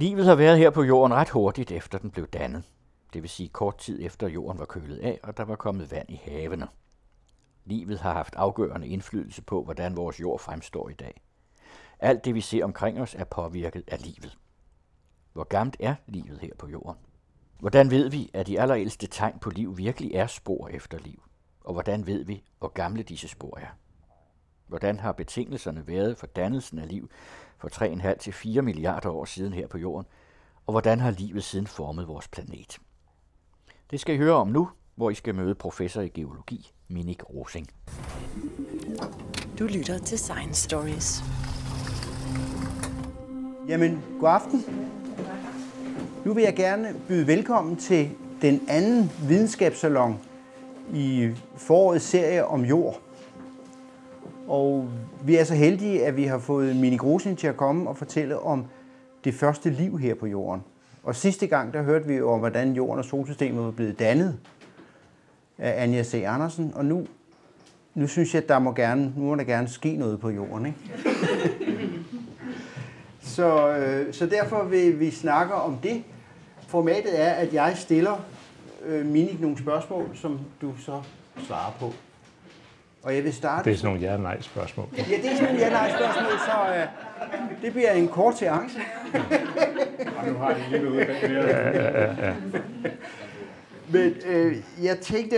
Livet har været her på jorden ret hurtigt efter den blev dannet. Det vil sige kort tid efter jorden var kølet af, og der var kommet vand i havene. Livet har haft afgørende indflydelse på, hvordan vores jord fremstår i dag. Alt det, vi ser omkring os, er påvirket af livet. Hvor gammelt er livet her på jorden? Hvordan ved vi, at de allerældste tegn på liv virkelig er spor efter liv? Og hvordan ved vi, hvor gamle disse spor er? Hvordan har betingelserne været for dannelsen af liv for 3,5 til 4 milliarder år siden her på jorden? Og hvordan har livet siden formet vores planet? Det skal I høre om nu, hvor I skal møde professor i geologi, Minik Rosing. Du lytter til Science Stories. Jamen, god aften. Nu vil jeg gerne byde velkommen til den anden videnskabssalon i forårets serie om jord. Og vi er så heldige, at vi har fået Mini Grosin til at komme og fortælle om det første liv her på jorden. Og sidste gang, der hørte vi jo om, hvordan jorden og solsystemet var blevet dannet af Anja C. Andersen. Og nu, nu synes jeg, at der må gerne, nu må der gerne ske noget på jorden. Ikke? så, øh, så derfor vil vi snakke om det. Formatet er, at jeg stiller øh, Minik nogle spørgsmål, som du så svarer på. Og jeg vil starte... Det er sådan nogle ja-nej-spørgsmål. Ja, det er sådan nogle ja-nej-spørgsmål, så øh, det bliver en kort seance. Og nu har de lige ude ja, ja, ja, ja. Men øh, jeg tænkte,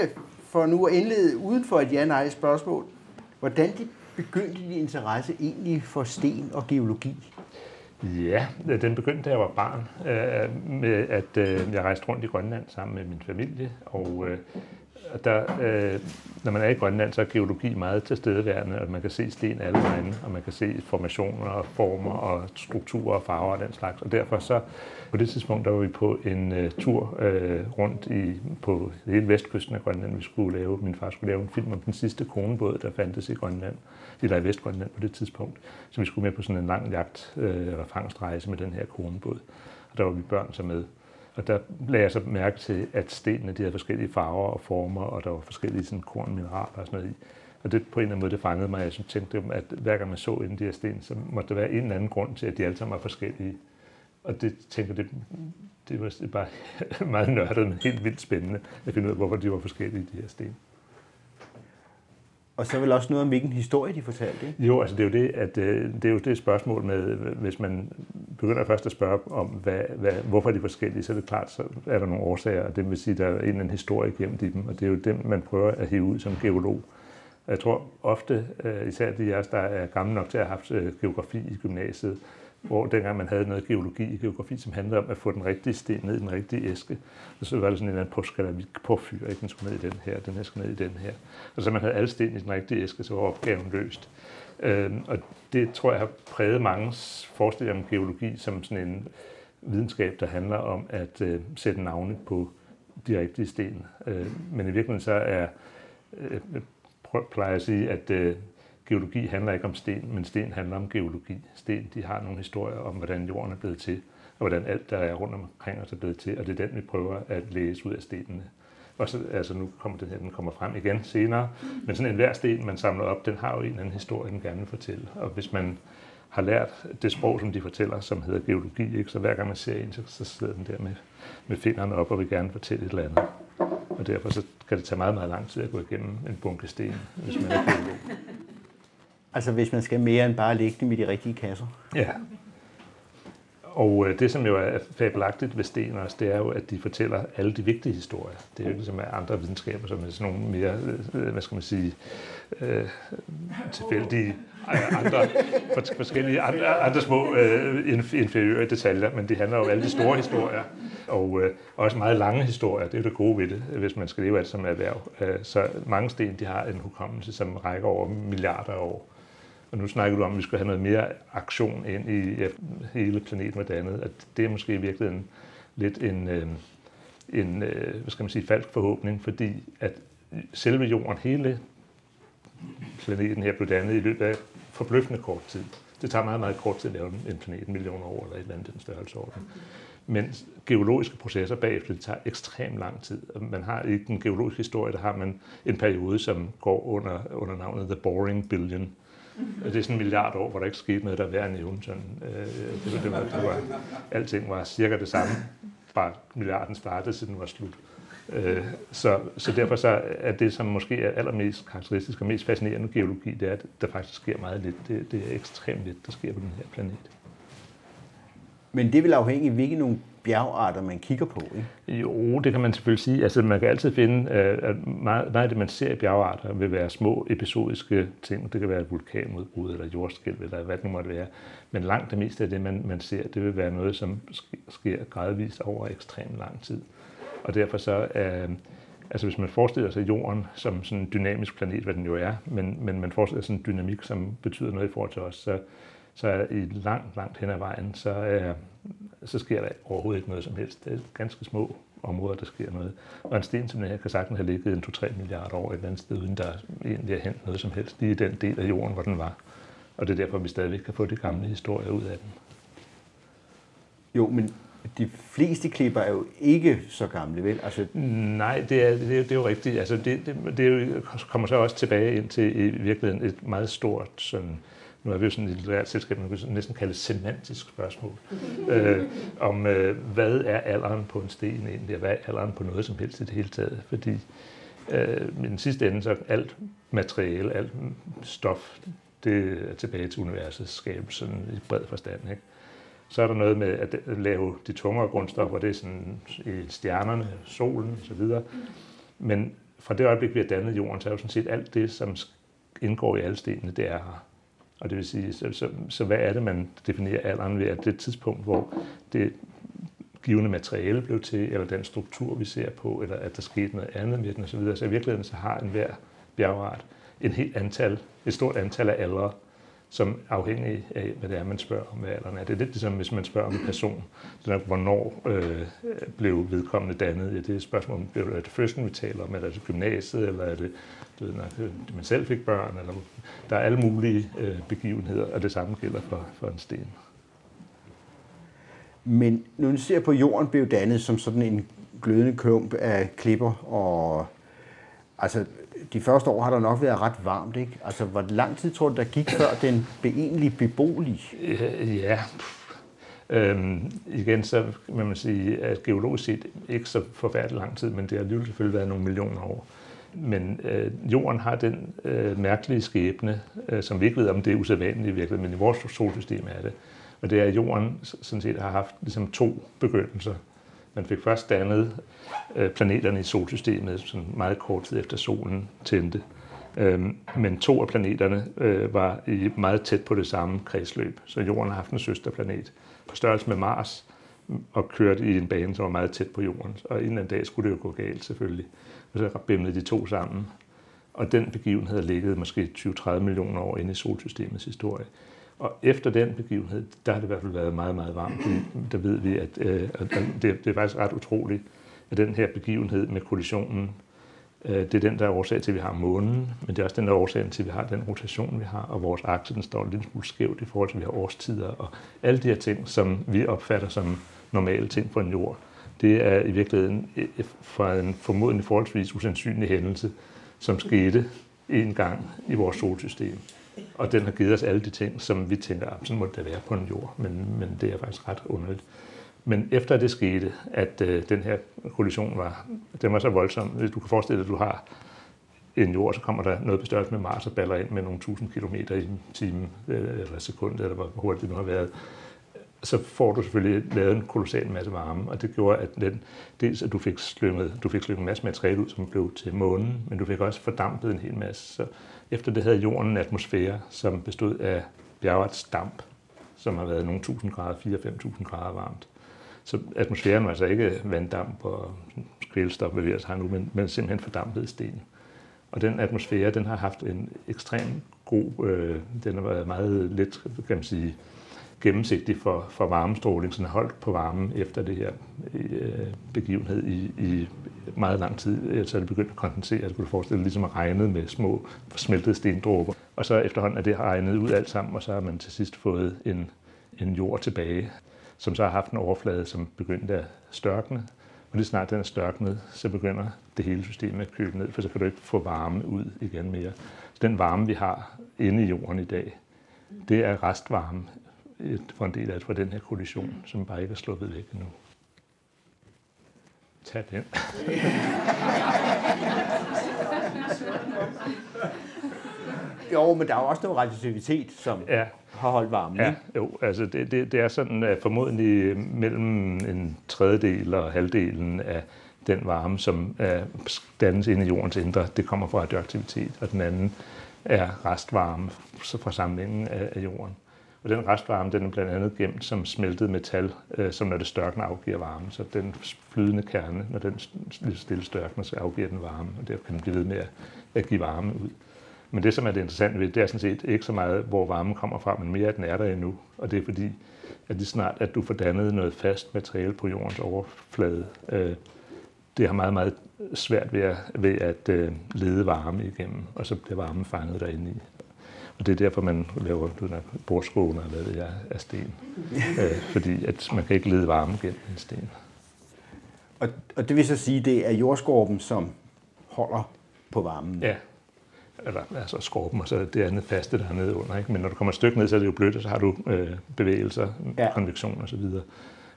for nu at indlede uden for et ja-nej-spørgsmål, hvordan de begyndte din interesse egentlig for sten og geologi? Ja, den begyndte, da jeg var barn, øh, med at øh, jeg rejste rundt i Grønland sammen med min familie, og øh, der, øh, når man er i Grønland, så er geologi meget tilstedeværende, og man kan se sten alle vegne, og man kan se formationer og former og strukturer og farver og den slags. Og derfor så, på det tidspunkt, der var vi på en øh, tur øh, rundt i, på hele vestkysten af Grønland. Vi skulle lave, min far skulle lave en film om den sidste konebåd, der fandtes i Grønland, eller i Vestgrønland på det tidspunkt. Så vi skulle med på sådan en lang jagt øh, eller fangstrejse med den her konebåd. Og der var vi børn så med. Og der lagde jeg så mærke til, at stenene de havde forskellige farver og former, og der var forskellige sådan, korn, mineraler og sådan noget i. Og det på en eller anden måde, det fangede mig. Jeg tænkte, at hver gang man så ind de her sten, så måtte der være en eller anden grund til, at de alle sammen var forskellige. Og det tænker det, det var bare meget nørdet, men helt vildt spændende at finde ud af, hvorfor de var forskellige, de her sten. Og så vel også noget om, hvilken historie de fortalte, ikke? Jo, altså det er jo det, at øh, det er jo det spørgsmål med, hvis man begynder først at spørge om, hvad, hvad, hvorfor de er forskellige, så er det klart, så er der nogle årsager, og det vil sige, at der er en eller anden historie gennem dem, og det er jo dem, man prøver at hive ud som geolog. Jeg tror ofte, øh, især de jer, der er gamle nok til at have haft øh, geografi i gymnasiet, hvor dengang man havde noget geologi og geografi, som handlede om at få den rigtige sten ned i den rigtige æske, og så var det sådan en eller anden postskalavik påfyr, ikke? den skulle ned i den her, den her skulle ned i den her. Og så man havde alle sten i den rigtige æske, så var opgaven løst. Øhm, og det tror jeg har præget mange forestillinger om geologi som sådan en videnskab, der handler om at øh, sætte navne på de rigtige sten. Øh, men i virkeligheden så er, øh, øh plejer jeg at sige, at øh, geologi handler ikke om sten, men sten handler om geologi. Sten, de har nogle historier om, hvordan jorden er blevet til, og hvordan alt, der er rundt omkring os, er blevet til, og det er den, vi prøver at læse ud af stenene. Og så, altså nu kommer den her, den kommer frem igen senere, men sådan en hver sten, man samler op, den har jo en eller anden historie, den gerne vil fortælle. Og hvis man har lært det sprog, som de fortæller, som hedder geologi, ikke? så hver gang man ser en, så, så sidder den der med, med fingrene op og vil gerne fortælle et eller andet. Og derfor så kan det tage meget, meget lang tid at gå igennem en bunke sten, hvis man er geolog. Altså hvis man skal mere end bare lægge dem i de rigtige kasser. Ja. Og øh, det, som jo er fabelagtigt ved sten også, det er jo, at de fortæller alle de vigtige historier. Det er jo ligesom andre videnskaber, som er sådan nogle mere, øh, hvad skal man sige, øh, tilfældige andre, forskellige andre, andre små øh, inferiøre detaljer, men det handler jo om alle de store historier, og øh, også meget lange historier. Det er jo det gode ved det, hvis man skal leve af det som erhverv. Øh, så mange sten, de har en hukommelse, som rækker over milliarder af år. Og nu snakker du om, at vi skal have noget mere aktion ind i hele planeten og det andet. At det er måske i virkeligheden lidt en, øh, en øh, hvad skal man sige, falsk forhåbning, fordi at selve jorden, hele planeten her blev dannet i løbet af forbløffende kort tid. Det tager meget, meget kort tid at lave en planet, en million år eller et eller andet den størrelseorden. Men geologiske processer bagefter, det tager ekstremt lang tid. Man har i den geologiske historie, der har man en periode, som går under, under navnet The Boring Billion, det er sådan en milliard år, hvor der ikke skete noget, der var værd at nævne. Sådan, øh, det, det, var, det var, alting var cirka det samme, fra milliarden startede, siden den var slut. Øh, så, så derfor så er det, som måske er allermest karakteristisk og mest fascinerende geologi, det er, at der faktisk sker meget lidt. Det, det er ekstremt lidt, der sker på den her planet. Men det vil afhænge af, hvilke nogle bjergarter, man kigger på, ikke? Jo, det kan man selvfølgelig sige. Altså, man kan altid finde, øh, at meget, meget af det, man ser i bjergarter, vil være små episodiske ting. Det kan være et vulkanudbrud eller jordskælv, eller hvad det måtte være. Men langt det meste af det, man, man ser, det vil være noget, som sker gradvist over ekstremt lang tid. Og derfor så, øh, altså hvis man forestiller sig jorden som sådan en dynamisk planet, hvad den jo er, men, men man forestiller sig sådan en dynamik, som betyder noget i forhold til os, så, så i langt, langt hen ad vejen, så, øh, så sker der overhovedet ikke noget som helst. Det er ganske små områder, der sker noget. Og en sten som den her kan sagtens have ligget en 2-3 milliarder år et eller andet sted, uden der egentlig er hent noget som helst, lige i den del af jorden, hvor den var. Og det er derfor, vi stadigvæk kan få de gamle historier ud af den. Jo, men de fleste klipper er jo ikke så gamle, vel? Altså... Nej, det er, det, er, det er jo rigtigt. Altså, det, det, det er jo, kommer så også tilbage ind til i virkeligheden et meget stort sådan, nu er vi jo sådan et litterært selskab, man kan næsten kalde det semantisk spørgsmål, øh, om øh, hvad er alderen på en sten egentlig, og hvad er alderen på noget som helst i det hele taget. Fordi øh, i den sidste ende, så alt materiale, alt stof, det er tilbage til universets skabelse i bred forstand. Ikke? Så er der noget med at lave de tungere grundstoffer, det er sådan i stjernerne, solen osv. Men fra det øjeblik, vi har dannet jorden, så er jo sådan set alt det, som indgår i alle stenene, det er her. Og det vil sige, så, så, så hvad er det, man definerer alderen ved, at det tidspunkt, hvor det givende materiale blev til, eller den struktur, vi ser på, eller at der skete noget andet med den osv. Så i virkeligheden så har enhver bjergart en helt antal, et stort antal af aldre, som afhængig af, hvad det er, man spørger om, hvad alderen er. Det er lidt ligesom, hvis man spørger om en person, sådan, hvornår øh, blev vedkommende dannet. Ja, det er et spørgsmål, er det fødslen, vi taler om, er det gymnasiet, eller er det, du ved, når man selv fik børn, eller der er alle mulige øh, begivenheder, og det samme gælder for, for en sten. Men når ser på jorden blev dannet som sådan en glødende klump af klipper, og altså de første år har der nok været ret varmt, ikke? Altså, hvor lang tid tror du, der gik, før den blev egentlig beboelig? Øh, ja, Øhm, igen, så vil man sige, at geologisk set ikke så forfærdelig lang tid, men det har alligevel selvfølgelig været nogle millioner år. Men øh, jorden har den øh, mærkelige skæbne, øh, som vi ikke ved, om det er usædvanligt i virkeligheden, men i vores solsystem er det. Og det er, at jorden sådan set har haft ligesom to begyndelser. Man fik først dannet øh, planeterne i solsystemet sådan meget kort tid efter solen tændte. Øhm, men to af planeterne øh, var i meget tæt på det samme kredsløb, så jorden har haft en søsterplanet på størrelse med Mars og kørte i en bane, som var meget tæt på jorden. Og en eller anden dag skulle det jo gå galt selvfølgelig. Og så bimlede de to sammen. Og den begivenhed havde ligget måske 20-30 millioner år inde i solsystemets historie. Og efter den begivenhed, der har det i hvert fald været meget, meget varmt. Mm. Der ved vi, at øh, det, det er faktisk ret utroligt, at den her begivenhed med kollisionen, øh, det er den, der er årsag til, at vi har månen, men det er også den, der er årsagen til, at vi har den rotation, vi har, og vores akse, den står lidt smule skævt i forhold til, at vi har årstider, og alle de her ting, som vi opfatter som normale ting på en jord, det er i virkeligheden øh, fra en formodentlig forholdsvis usandsynlig hændelse, som skete en gang i vores solsystem. Og den har givet os alle de ting, som vi tænker, at sådan må det være på en jord, men, men det er faktisk ret underligt. Men efter det skete, at øh, den her kollision var, den var så voldsom, hvis du kan forestille dig, at du har en jord, så kommer der noget på størrelse med Mars og baller ind med nogle tusind kilometer i timen, øh, eller sekund, eller hvor hurtigt det nu har været så får du selvfølgelig lavet en kolossal masse varme, og det gjorde, at den, dels at du fik slynget, du fik slynget en masse materiale ud, som blev til månen, men du fik også fordampet en hel masse. Så efter det havde jorden en atmosfære, som bestod af bjergets damp, som har været nogle tusind grader, 4-5.000 grader varmt. Så atmosfæren var altså ikke vanddamp og kvælstof, hvad vi altså har nu, men, men simpelthen fordampet sten. Og den atmosfære, den har haft en ekstrem god, øh, den har været meget lidt, kan man sige, gennemsigtig for, for varmestråling, sådan holdt på varmen efter det her øh, begivenhed i, i meget lang tid. Øh, så er det begyndt at kondensere, så kunne du forestille dig ligesom at regne med små smeltede stendråber. Og så efterhånden er det regnet ud alt sammen, og så har man til sidst fået en, en jord tilbage, som så har haft en overflade, som begyndte at størkne. Og lige snart den er størknet, så begynder det hele system at køle ned, for så kan du ikke få varme ud igen mere. Så den varme, vi har inde i jorden i dag, det er restvarme for en del af det fra den her kollision, som bare ikke er sluppet væk endnu. Tag den. Jo, men der er jo også noget radioaktivitet, som Ja, har holdt varmen. Ja, jo, altså det, det, det er sådan at formodentlig mellem en tredjedel og halvdelen af den varme, som er dannes inde i jordens indre, det kommer fra radioaktivitet, og den anden er restvarme fra samlingen af, af jorden. Og den restvarme, den er blandt andet gemt som smeltet metal, øh, som når det størkner afgiver varme. Så den flydende kerne, når den lidt stille størkner, så afgiver den varme, og derfor kan den blive ved med at, at give varme ud. Men det, som er det interessante ved det, det er sådan set ikke så meget, hvor varmen kommer fra, men mere, at den er der endnu. Og det er fordi, at lige snart, at du får dannet noget fast materiale på jordens overflade, øh, det har meget, meget svært ved at, ved at øh, lede varme igennem, og så bliver varmen fanget derinde i. Og det er derfor, man laver ved, bordskåner, hvad ved jeg, af sten. øh, fordi at man kan ikke lede varme gennem en sten. Og, og det vil så sige, det er jordskorpen, som holder på varmen. Ja. Eller, altså skorpen, og så det andet faste, der er nede under. Ikke? Men når du kommer et stykke ned, så er det jo blødt, og så har du øh, bevægelser, ja. konvektion og så videre.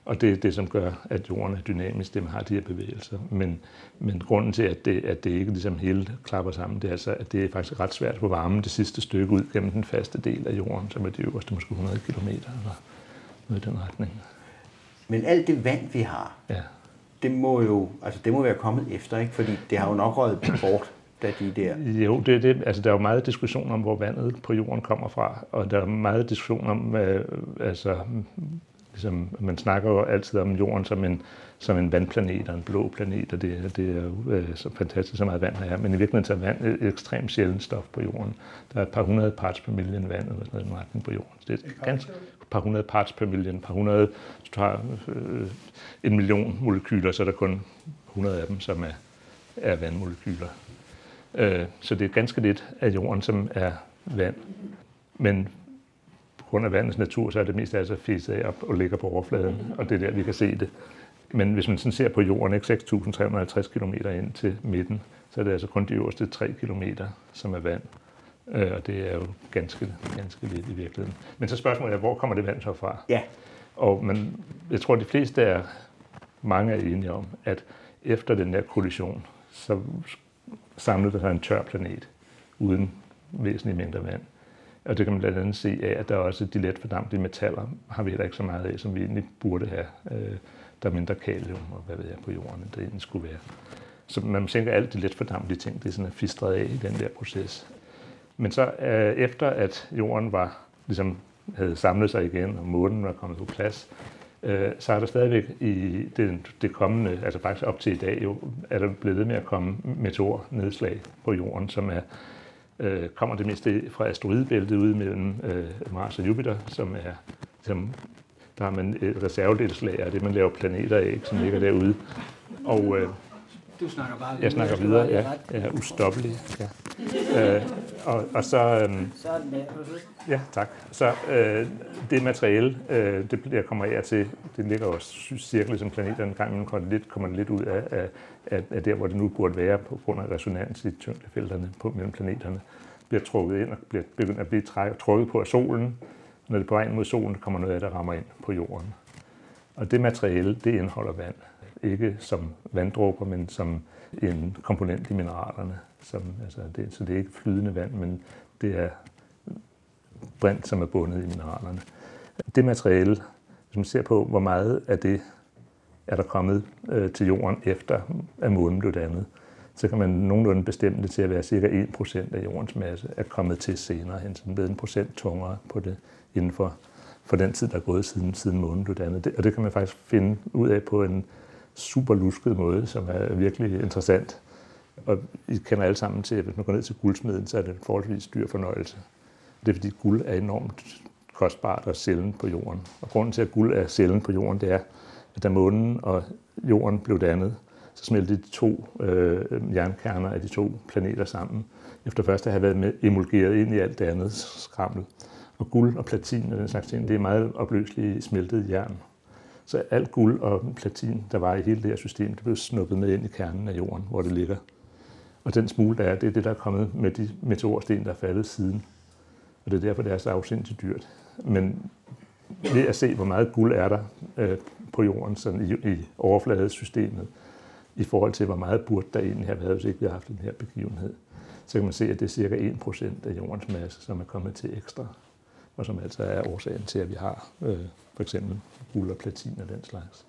Og det er det, som gør, at jorden er dynamisk, det man har de her bevægelser. Men, men grunden til, at det, at det ikke ligesom hele klapper sammen, det er altså, at det er faktisk ret svært at få varmen det sidste stykke ud gennem den faste del af jorden, som er de øverste måske 100 km eller noget i den retning. Men alt det vand, vi har, Ja. det må jo altså, det må være kommet efter, ikke? fordi det har jo nok røget bort, da de der... Jo, det det. Altså, der er jo meget diskussion om, hvor vandet på jorden kommer fra, og der er meget diskussion om, øh, altså, ligesom, man snakker jo altid om jorden som en, som en vandplanet og en blå planet, og det, er- det er jo øh, så fantastisk, så meget vand der er. Men i virkeligheden så er vand et ekstremt sjældent stof på jorden. Der er et par hundrede parts per million vand, eller sådan noget retning på jorden. Så det er et ganske par hundrede parts per million. Par hundrede, hvis du har øh, en million molekyler, så er der kun 100 af dem, som er, er vandmolekyler. Øh, Så det er ganske lidt af jorden, som er vand. Men grund af vandets natur, så er det mest altså fiset af op og ligger på overfladen, og det er der, vi kan se det. Men hvis man sådan ser på jorden, ikke 6.350 km ind til midten, så er det altså kun de øverste 3 km, som er vand. Øh, Og det er jo ganske, ganske lidt i virkeligheden. Men så spørgsmålet er, hvor kommer det vand så fra? Ja, Og man, jeg tror, de fleste er, mange er enige om, at efter den der kollision, så samlede der sig en tør planet uden væsentlige mængder vand. Og det kan man blandt andet se af, at der er også de let fordampede metaller, har vi heller ikke så meget af, som vi egentlig burde have. Øh, Der er mindre kalium og hvad ved jeg på jorden, end det egentlig skulle være. Så man tænker, at alt de let fordampede ting, det er sådan fistret af i den der proces. Men så øh, efter at jorden var, ligesom havde samlet sig igen, og månen var kommet på plads, øh, så er der stadigvæk i det, det kommende, altså faktisk op til i dag jo, er der blevet ved med at komme meteornedslag på jorden, som er, øh, kommer det meste fra asteroidebæltet ude mellem øh, Mars og Jupiter, som er, som, der har man et reservedelslager, det man laver planeter af, som ligger derude. Og øh, Du snakker bare jeg snakker videre, ja, jeg er ustoppelig. Ja. Øh, og, og så, der. Se? Ja, tak. Så øh, det materiale, øh, det bliver kommer af til, det ligger jo cirklet som planeterne en gang imellem kommer det lidt, kommer lidt ud af, af, af, af der, hvor det nu burde være på grund af resonans i tyngdefelterne på mellem planeterne, bliver trukket ind og bliver begyndt at blive trukket på af solen. Når det er på vej mod solen, kommer noget af det, der rammer ind på jorden. Og det materiale, det indeholder vand. Ikke som vanddråber, men som en komponent i mineralerne. Som, altså det, så det er ikke flydende vand, men det er brint, som er bundet i mineralerne. Det materiale, hvis man ser på, hvor meget af det er der kommet øh, til jorden efter, at månen blev dannet, så kan man nogenlunde bestemme det til at være cirka 1% af jordens masse er kommet til senere hen, så den blevet en procent tungere på det inden for, for den tid, der er gået siden, siden månen blev dannet. Det, og det kan man faktisk finde ud af på en super lusket måde, som er virkelig interessant. Og I kender alle sammen til, at hvis man går ned til guldsmeden, så er det en forholdsvis dyr fornøjelse. Det er fordi guld er enormt kostbart og sjældent på jorden. Og grunden til, at guld er sjældent på jorden, det er, at da månen og jorden blev dannet, så smeltede de to øh, jernkerner af de to planeter sammen, efter først at have været med, emulgeret ind i alt det andet skrammel. Og guld og platin og den slags ting, det er meget opløselige smeltet jern. Så alt guld og platin, der var i hele det her system, det blev snuppet med ind i kernen af jorden, hvor det ligger. Og den smule, der er, det er det, der er kommet med de meteorsten, der er faldet siden. Og det er derfor, det er så afsindigt dyrt. Men ved at se, hvor meget guld er der øh, på jorden sådan i, i overfladesystemet, i forhold til, hvor meget burde der egentlig have været, hvis ikke vi havde haft den her begivenhed, så kan man se, at det er cirka 1% af jordens masse, som er kommet til ekstra, og som altså er årsagen til, at vi har øh, for eksempel guld og platin og den slags.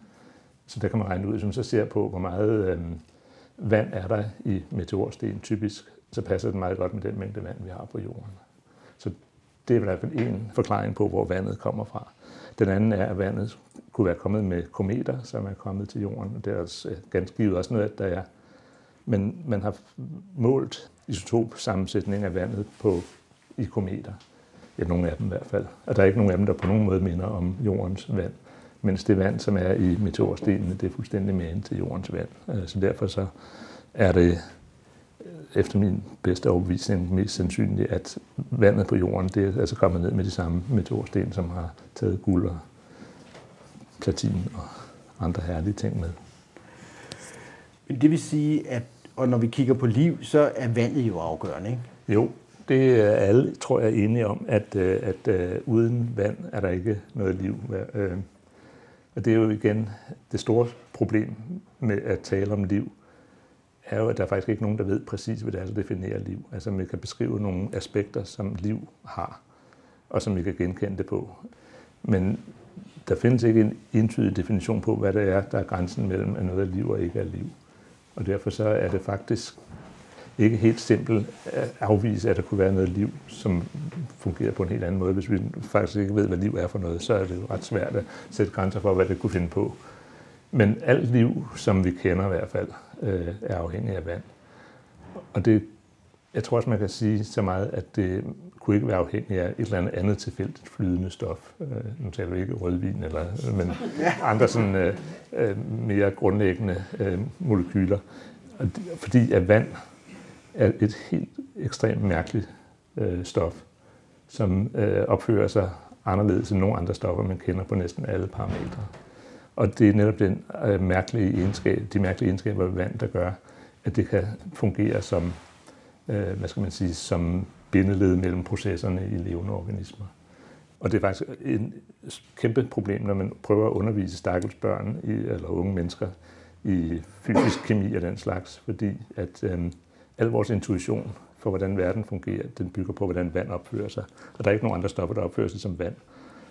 Så der kan man regne ud, hvis man så ser på, hvor meget øh, vand er der i meteorsten typisk, så passer det meget godt med den mængde vand, vi har på jorden. Så det er i hvert fald en forklaring på, hvor vandet kommer fra. Den anden er, at vandet kunne være kommet med kometer, som er kommet til jorden. Det er også øh, ganske givet også noget, der er. Men man har målt isotopsammensætning af vandet på, i kometer. Ja, nogle af dem i hvert fald. Og der er ikke nogen af dem, der på nogen måde minder om jordens vand. Mens det vand, som er i meteorstenene, det er fuldstændig mere til jordens vand. Øh, så derfor så er det øh, efter min bedste overbevisning mest sandsynligt, at vandet på jorden, det er altså kommet ned med de samme meteorsten, som har taget guld og platin og andre herlige ting med. Men det vil sige, at og når vi kigger på liv, så er vandet jo afgørende, ikke? Jo, det er alle, tror jeg, enige om, at, øh, at, at uden vand er der ikke noget liv. Øh, og det er jo igen det store problem med at tale om liv, er jo, at der faktisk ikke nogen, der ved præcis, hvad det er, der definerer liv. Altså man kan beskrive nogle aspekter, som liv har, og som vi kan genkende det på. Men der findes ikke en entydig definition på, hvad det er, der er grænsen mellem, at noget er liv og ikke er liv. Og derfor så er det faktisk ikke helt simpelt at afvise, at der kunne være noget liv, som fungerer på en helt anden måde. Hvis vi faktisk ikke ved, hvad liv er for noget, så er det jo ret svært at sætte grænser for, hvad det kunne finde på. Men alt liv, som vi kender i hvert fald, øh, er afhængig af vand. Og det, jeg tror også, man kan sige så meget, at det kunne ikke være afhængig af et eller andet andet tilfældigt flydende stof. Øh, nu taler vi ikke rødvin, eller, men andre sådan, øh, øh, mere grundlæggende øh, molekyler. Fordi at vand er et helt ekstremt mærkeligt øh, stof, som øh, opfører sig anderledes end nogle andre stoffer, man kender på næsten alle parametre. Og det er netop den øh, mærkelige egenskab, de mærkelige egenskaber ved vand, der gør, at det kan fungere som, øh, hvad skal man sige, som bindeled mellem processerne i levende organismer. Og det er faktisk et kæmpe problem, når man prøver at undervise stakkels børn i, eller unge mennesker i fysisk kemi og den slags, fordi at øh, al vores intuition for, hvordan verden fungerer, den bygger på, hvordan vand opfører sig. Og der er ikke nogen andre stoffer, der opfører sig som vand.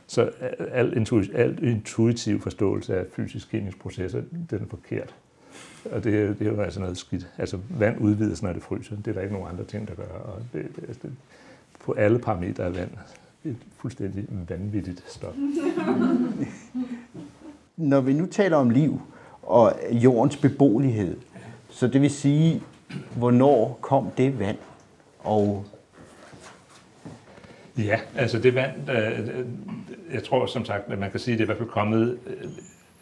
Så al, intuitiv, al intuitiv forståelse af fysisk-kemiske processer, den er forkert. Og det, det er jo altså noget skidt. Altså vand udvides, når det fryser. Det er der ikke nogen andre ting, der gør. Og det, det, altså, det, på alle parametre er vand et fuldstændig vanvittigt stof. Når vi nu taler om liv og jordens beboelighed, så det vil sige, hvornår kom det vand? Og Ja, altså det vand, øh, øh, jeg tror som sagt, at man kan sige, at det er i hvert fald kommet øh,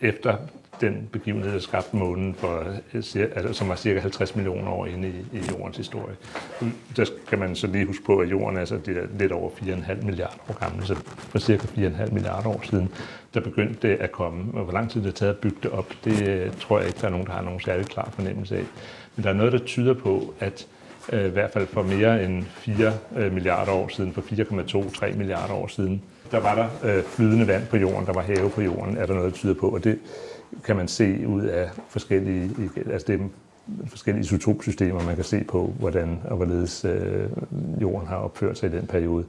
efter den begivenhed, der skabte månen, for, altså, som var cirka 50 millioner år inde i, i jordens historie. Der kan man så lige huske på, at jorden altså, det er lidt over 4,5 milliarder år gammel, så for cirka 4,5 milliarder år siden, der begyndte det at komme. Og hvor lang tid det har taget at bygge det op, det tror jeg ikke, der er nogen, der har nogen særlig klar fornemmelse af. Men der er noget, der tyder på, at øh, i hvert fald for mere end 4 øh, milliarder år siden, for 4,2-3 milliarder år siden, der var der øh, flydende vand på jorden, der var have på jorden, er der noget, der tyder på. Og det kan man se ud af forskellige, altså det forskellige isotopsystemer, man kan se på, hvordan og hvorledes øh, jorden har opført sig i den periode.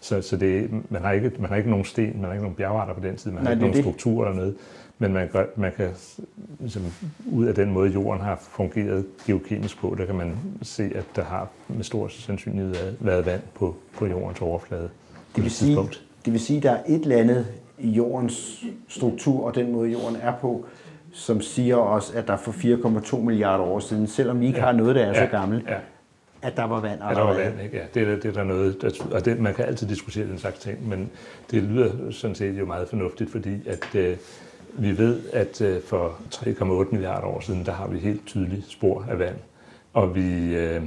Så, så det, man, har ikke, man har ikke nogen sten, man har ikke nogen bjergarter på den tid, man Nej, har ikke nogen strukturer eller noget. Men man, gør, man kan ligesom, ud af den måde, jorden har fungeret geokemisk på, der kan man se, at der har med stor sandsynlighed været vand på, på jordens overflade. Det vil, sige, det vil sige, at der er et eller andet i jordens struktur og den måde, jorden er på, som siger os, at der for 4,2 milliarder år siden, selvom vi ikke ja. har noget, der er ja. så gammelt, ja. at der var vand allerede. Der var vand, ikke? Ja, det, er, det er der noget, der, og det, man kan altid diskutere den slags ting, men det lyder sådan set jo meget fornuftigt, fordi at øh, vi ved, at øh, for 3,8 milliarder år siden, der har vi helt tydelige spor af vand. Og vi, øh,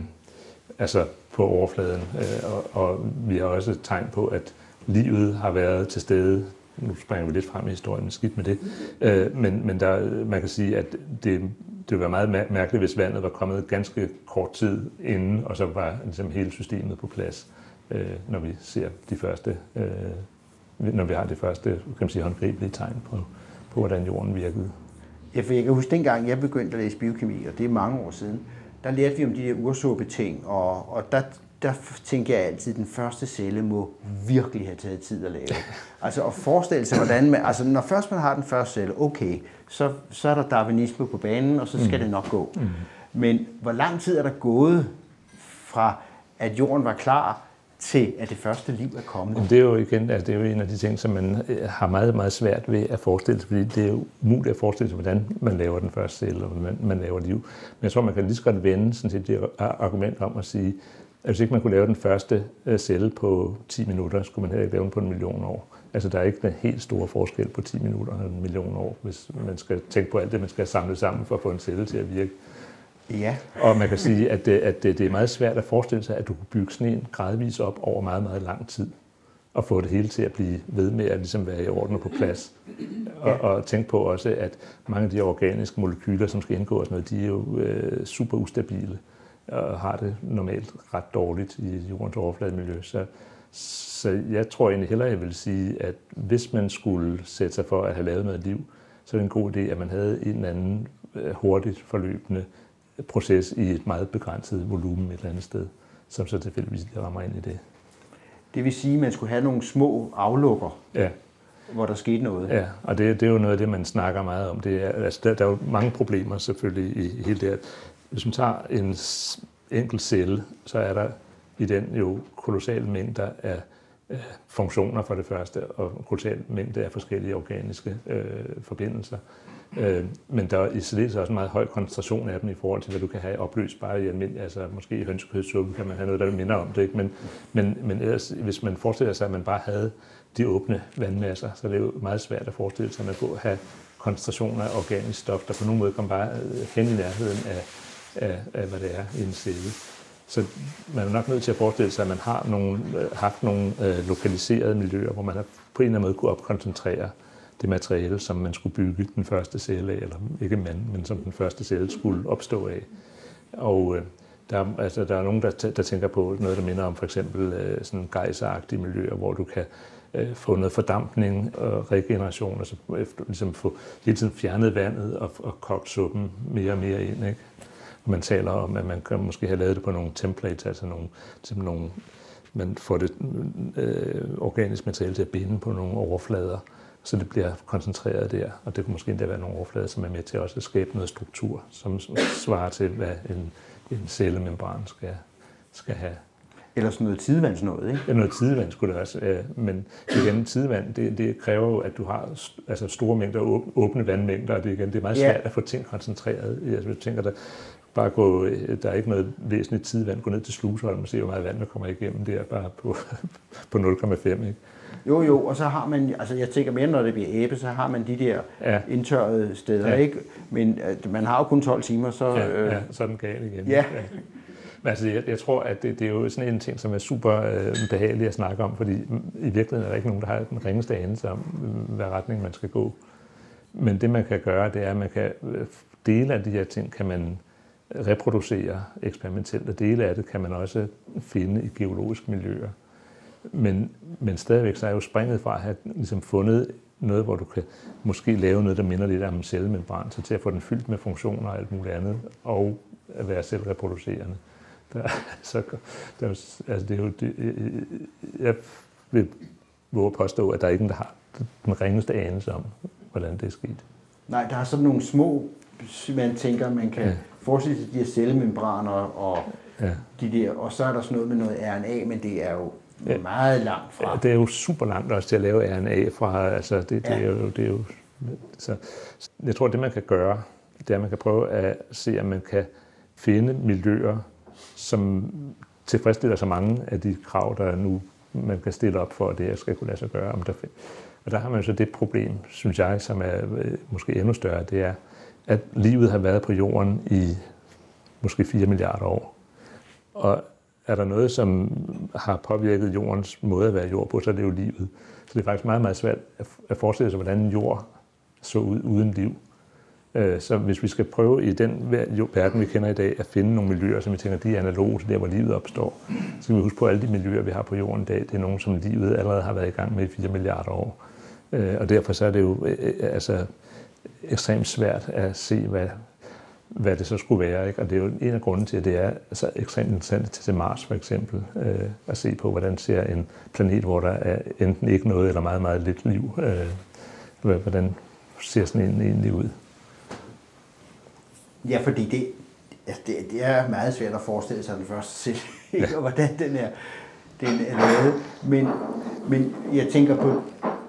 altså på overfladen, øh, og, og vi har også tegn på, at livet har været til stede nu springer vi lidt frem i historien, skidt med det. Øh, men men der, man kan sige, at det, det ville være meget mærkeligt, hvis vandet var kommet ganske kort tid inden, og så var ligesom hele systemet på plads, øh, når vi ser de første, øh, når vi har det første kan man sige, håndgribelige tegn på, på, hvordan jorden virkede. Ja, for jeg kan huske, dengang jeg begyndte at læse biokemi, og det er mange år siden, der lærte vi om de der ursåbe-ting, og, og der, der tænker jeg altid, at den første celle må virkelig have taget tid at lave. Altså at forestille sig, hvordan man, altså når først man har den første celle, okay, så, så er der darwinisme på banen, og så skal mm. det nok gå. Mm. Men hvor lang tid er der gået fra, at jorden var klar, til at det første liv er kommet? Det er jo igen, altså det er jo en af de ting, som man øh, har meget, meget svært ved at forestille sig, fordi det er jo umuligt at forestille sig, hvordan man laver den første celle, og hvordan man laver liv. Men jeg tror, man kan lige så godt vende sådan set det argument om at sige, at hvis ikke man kunne lave den første øh, celle på 10 minutter, skulle man heller ikke lave den på en million år. Altså, der er ikke den helt store forskel på 10 minutter og en million år, hvis man skal tænke på alt det, man skal samle sammen for at få en celle til at virke. Ja. Og man kan sige, at det, at det er meget svært at forestille sig, at du kan bygge sådan en gradvis op over meget, meget lang tid og få det hele til at blive ved med at ligesom være i orden og på plads. Og, og tænk på også, at mange af de organiske molekyler, som skal indgå og sådan noget, de er jo øh, super ustabile og har det normalt ret dårligt i jordens overflademiljø. Så, så jeg tror egentlig hellere, jeg vil sige, at hvis man skulle sætte sig for at have lavet noget liv, så er det en god idé, at man havde en eller anden øh, hurtigt forløbende proces i et meget begrænset volumen et eller andet sted, som så tilfældigvis lige rammer ind i det. Det vil sige, at man skulle have nogle små aflukker, ja. hvor der skete noget. Ja, og det, det er jo noget af det, man snakker meget om. Det er, altså, der, der er jo mange problemer selvfølgelig i, i hele det her. Hvis man tager en enkelt celle, så er der i den jo kolossale mængder af funktioner for det første, og kolossal mængde af forskellige organiske øh, forbindelser. Øh, Øh, men der er i særdeleshed også en meget høj koncentration af dem i forhold til, hvad du kan have opløst bare i almindelig, altså måske i hønsekødssuppe kan man have noget, der minder om det, ikke? Men, men, men ellers, hvis man forestiller sig, at man bare havde de åbne vandmasser, så er det jo meget svært at forestille sig, at man kunne have koncentrationer af organisk stof, der på nogen måde kommer bare øh, hen i nærheden af, af, af hvad det er i en celle. Så man er nok nødt til at forestille sig, at man har nogle, øh, haft nogle øh, lokaliserede miljøer, hvor man har på en eller anden måde kunne opkoncentrere det materiale, som man skulle bygge den første celle af, eller ikke man, men som den første celle skulle opstå af. Og øh, der, altså, der er nogen, der, der tænker på noget, der minder om for eksempel øh, sådan gejseragtige miljøer, hvor du kan øh, få noget fordampning og regeneration, altså efter, ligesom få hele tiden fjernet vandet og, og kogt suppen mere og mere ind. Ikke? Og man taler om, at man kan måske have lavet det på nogle templates, altså nogle, ligesom nogle man får det øh, organisk materiale til at binde på nogle overflader, så det bliver koncentreret der. Og det kunne måske endda være nogle overflader, som er med til også at skabe noget struktur, som svarer til, hvad en, en cellemembran skal, skal have. Eller sådan noget tidevandsnåde, ikke? Ja, noget tidevand skulle det også. Men igen, tidevand, det, det kræver jo, at du har altså store mængder åbne vandmængder, og det, igen, det er meget svært ja. at få ting koncentreret. Altså, jeg tænker, der, bare gå, der er ikke noget væsentligt tidvand, gå ned til Slusholm og se, hvor meget vand der kommer igennem der, bare på, på 0,5. Ikke? Jo, jo, og så har man, altså jeg tænker mere, når det bliver æbe, så har man de der ja. indtørrede steder, ja. ikke? Men uh, man har jo kun 12 timer, så... Ja, øh... ja så er den gal igen. Ja. ja. Men altså, jeg, jeg tror, at det, det er jo sådan en ting, som er super øh, behagelig at snakke om, fordi i virkeligheden er der ikke nogen, der har den ringeste anelse om, hvad retning man skal gå. Men det, man kan gøre, det er, at man kan øh, dele af de her ting, kan man reproducere eksperimentelt, og dele af det kan man også finde i geologiske miljøer. Men, men stadigvæk så er jo springet fra at have ligesom fundet noget, hvor du kan måske lave noget, der minder lidt om en cellemembran, så til at få den fyldt med funktioner og alt muligt andet, og at være selvreproducerende. Der, så, der, altså det er jo, det, jeg vil våge påstå, at der er ingen, der har den ringeste anelse om, hvordan det er sket. Nej, der er sådan nogle små, man tænker, man kan ja. forestille sig de her cellemembraner og ja. de der, og så er der sådan noget med noget RNA, men det er jo ja. meget langt fra. Ja, det er jo super langt også til at lave RNA fra, altså det, det, ja. er, jo, det er jo, så jeg tror, det man kan gøre, det er, at man kan prøve at se, om man kan finde miljøer, som tilfredsstiller så mange af de krav, der nu man kan stille op for, at det her skal kunne lade sig gøre. Om der, og der har man så det problem, synes jeg, som er øh, måske endnu større, det er, at livet har været på jorden i måske 4 milliarder år. Og er der noget, som har påvirket jordens måde at være jord på, så er det jo livet. Så det er faktisk meget, meget svært at forestille sig, hvordan en jord så ud uden liv. Øh, så hvis vi skal prøve i den verden, vi kender i dag, at finde nogle miljøer, som vi tænker, de er analoge til der, hvor livet opstår, så skal vi huske på, at alle de miljøer, vi har på jorden i dag, det er nogle, som livet allerede har været i gang med i 4 milliarder år. Øh, og derfor så er det jo øh, altså, ekstremt svært at se, hvad, hvad det så skulle være. Ikke? Og det er jo en af grunden til, at det er så ekstremt interessant til Mars for eksempel, øh, at se på, hvordan ser en planet, hvor der er enten ikke noget eller meget, meget lidt liv, øh, hvordan ser sådan en egentlig ud. Ja, fordi det, altså det, det er meget svært at forestille sig den første selv, ja. og hvordan den er, den er lavet. Men, men jeg tænker på,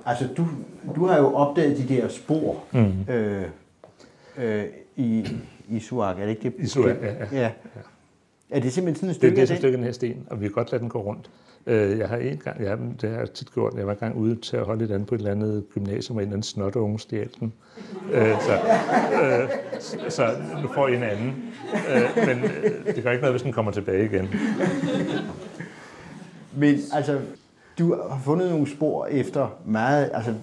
altså du, du har jo opdaget de der spor mm. øh, øh, i, i Suak, er det ikke det? I Suak, ja, ja. ja. Er det simpelthen sådan et stykke Det, det er sådan et stykke af den her sten, og vi kan godt lade den gå rundt. Øh, jeg har en gang, ja, det har jeg tit gjort, jeg var en gang ude til at holde et andet på et eller andet gymnasium, og en eller anden snot unge stjal den. Øh, så, øh, så nu får I en anden. Men det gør ikke noget, hvis den kommer tilbage igen. Men altså, du har fundet nogle spor efter meget, altså,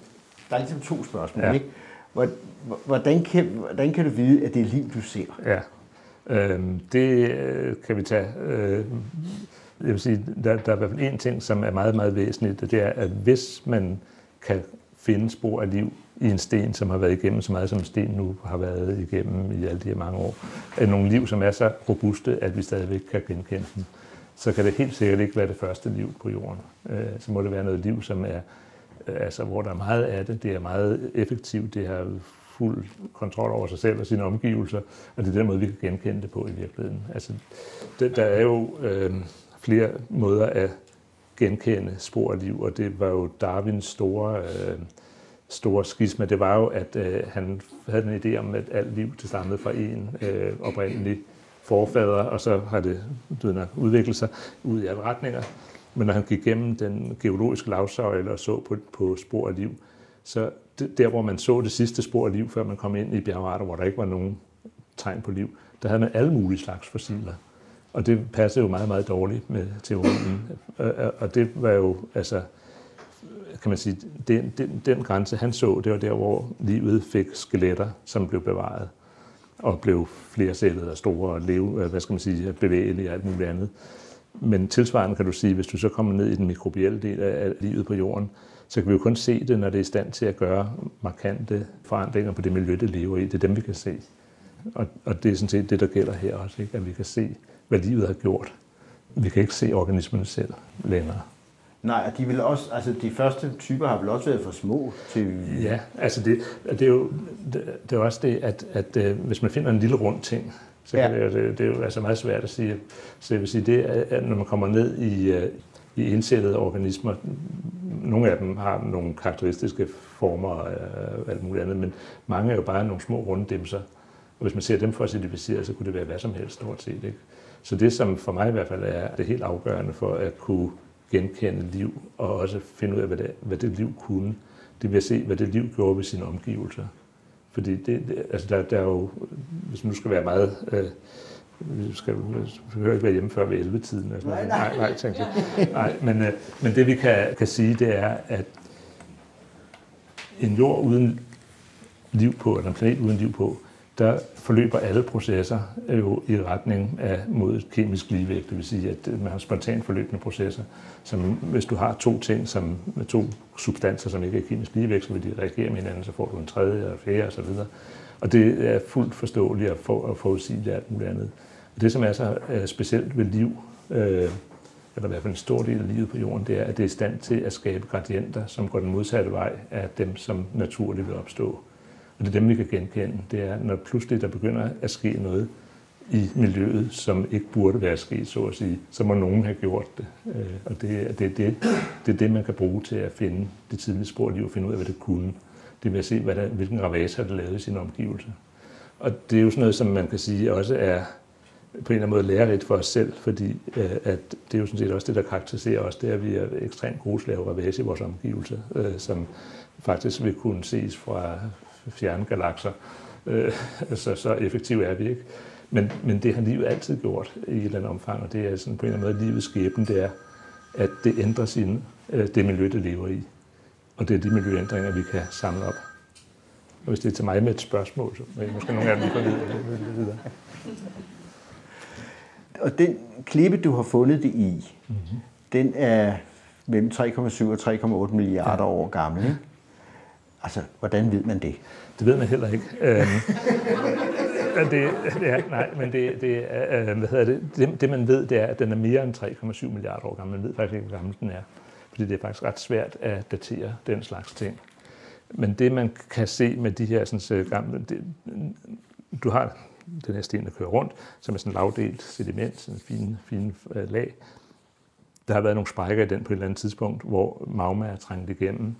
der er ligesom to spørgsmål, ja. ikke? Hvordan kan, hvordan kan du vide, at det er liv, du ser? Ja, øhm, det øh, kan vi tage. Øh, jeg vil sige, der, der er i hvert fald en ting, som er meget, meget væsentligt, og det er, at hvis man kan finde spor af liv i en sten, som har været igennem så meget, som sten nu har været igennem i alle de her mange år, af nogle liv, som er så robuste, at vi stadigvæk kan genkende dem, så kan det helt sikkert ikke være det første liv på jorden. Øh, så må det være noget liv, som er, Øh, altså, hvor der er meget af det, det er meget effektivt, det har fuld kontrol over sig selv og sine omgivelser, og det er den måde, vi kan genkende det på i virkeligheden. Altså, det, der er jo... Øh, flere måder at genkende spor af liv, og det var jo Darwins store, øh, store skisma. Det var jo, at øh, han havde en idé om, at alt liv det stammede fra en øh, oprindelig forfader, og så har det du ved, udviklet sig ud i alle retninger. Men når han gik igennem den geologiske lavsøjle og så på, på spor af liv, så der, hvor man så det sidste spor af liv, før man kom ind i bjergarter, hvor der ikke var nogen tegn på liv, der havde man alle mulige slags fossiler. Og det passede jo meget, meget dårligt med teorien. Og det var jo, altså, kan man sige, den, den, den grænse, han så, det var der, hvor livet fik skeletter, som blev bevaret og blev flersættet og store og leve, hvad skal man sige, bevægelige og alt muligt andet. Men tilsvarende kan du sige, hvis du så kommer ned i den mikrobielle del af livet på jorden, så kan vi jo kun se det, når det er i stand til at gøre markante forandringer på det miljø, det lever i. Det er dem, vi kan se. Og, og det er sådan set det, der gælder her også, ikke? at vi kan se hvad livet har gjort. Vi kan ikke se organismerne selv længere. Nej, og de, vil også, altså de første typer har vel også været for små til... Ja, altså det, det, er jo det, det er også det, at, at, at hvis man finder en lille rund ting, så ja. kan det, det, det er jo altså meget svært at sige. Så jeg vil sige, det er, når man kommer ned i, øh, i indsættede organismer, nogle af dem har nogle karakteristiske former og alt muligt andet, men mange er jo bare nogle små runde dimser. Og hvis man ser dem fossilisere, så kunne det være hvad som helst stort set. Ikke? Så det, som for mig i hvert fald er det helt afgørende for at kunne genkende liv, og også finde ud af, hvad det, hvad det liv kunne, det vil at se, hvad det liv gjorde ved sine omgivelser. Fordi det, det, altså der, der er jo, hvis man nu skal være meget, øh, vi skal vi hører ikke være hjemme før ved 11-tiden. Altså, nej, nej, nej, tænkte jeg. nej men, øh, men det vi kan, kan sige, det er, at en jord uden liv på, eller en planet uden liv på, der forløber alle processer jo i retning af mod et kemisk ligevægt. Det vil sige, at man har spontant forløbende processer, som hvis du har to ting, som med to substanser, som ikke er kemisk ligevægt, så vil de reagere med hinanden, så får du en tredje og fjerde osv. Og det er fuldt forståeligt at, få, at forudsige alt muligt andet. Og det, som er så øh, specielt ved liv, øh, eller i hvert fald en stor del af livet på jorden, det er, at det er i stand til at skabe gradienter, som går den modsatte vej af dem, som naturligt vil opstå. Og det er dem, vi kan genkende. Det er, når pludselig der begynder at ske noget i miljøet, som ikke burde være sket, så at sige, så må nogen have gjort det. Øh, og det, er det, det, det er det, man kan bruge til at finde det tidlige spor liv og finde ud af, hvad det kunne. Det vil se, hvad der, hvilken ravage har det lavet i sin omgivelse. Og det er jo sådan noget, som man kan sige også er på en eller anden måde lærerigt for os selv, fordi øh, at det er jo sådan set også det, der karakteriserer os, det er, at vi er ekstremt gode til at lave ravage i vores omgivelser, øh, som faktisk vil kunne ses fra fjerne galakser. Øh, så, så effektive er vi ikke. Men, men det har livet altid gjort i et eller andet omfang, og det er sådan på en eller anden måde livets skæbne, det er, at det ændrer sin, øh, det miljø, det lever i. Og det er de miljøændringer, vi kan samle op. Og hvis det er til mig med et spørgsmål, så er måske nogle af dem, får videre. Og den klippe, du har fundet det i, mm-hmm. den er mellem 3,7 og 3,8 milliarder ja. år gammel. Ikke? Altså, hvordan ved man det? Det ved man heller ikke. Øhm, det, ja, nej, men det, det, øh, hvad hedder det, det, det, man ved, det er, at den er mere end 3,7 milliarder år gammel. Man ved faktisk ikke, hvor gammel den er. Fordi det er faktisk ret svært at datere den slags ting. Men det, man kan se med de her sådan, øh, gamle... Det, du har den her sten, der kører rundt, som er sådan en lavdelt sediment, sådan en fin, fin øh, lag. Der har været nogle sprækker i den på et eller andet tidspunkt, hvor magma er trængt igennem,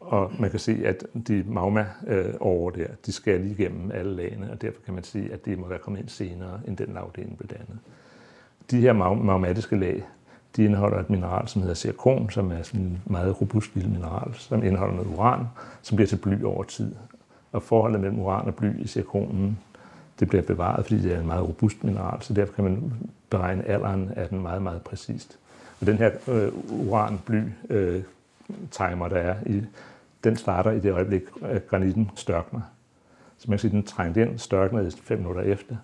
og man kan se, at de magma øh, over der, de skal lige igennem alle lagene, og derfor kan man sige, at det må være kommet ind senere, end den lavdeling blev dannet. De her magmatiske lag, de indeholder et mineral, som hedder zirkon, som er sådan en meget robust lille mineral, som indeholder noget uran, som bliver til bly over tid. Og forholdet mellem uran og bly i zirkonen, det bliver bevaret, fordi det er en meget robust mineral, så derfor kan man beregne alderen af den meget, meget præcist. Og den her øh, uran-bly øh, timer, der er i, den starter i det øjeblik, at granitten størkner. Så man kan sige, at den trængte ind, størknede fem minutter efter,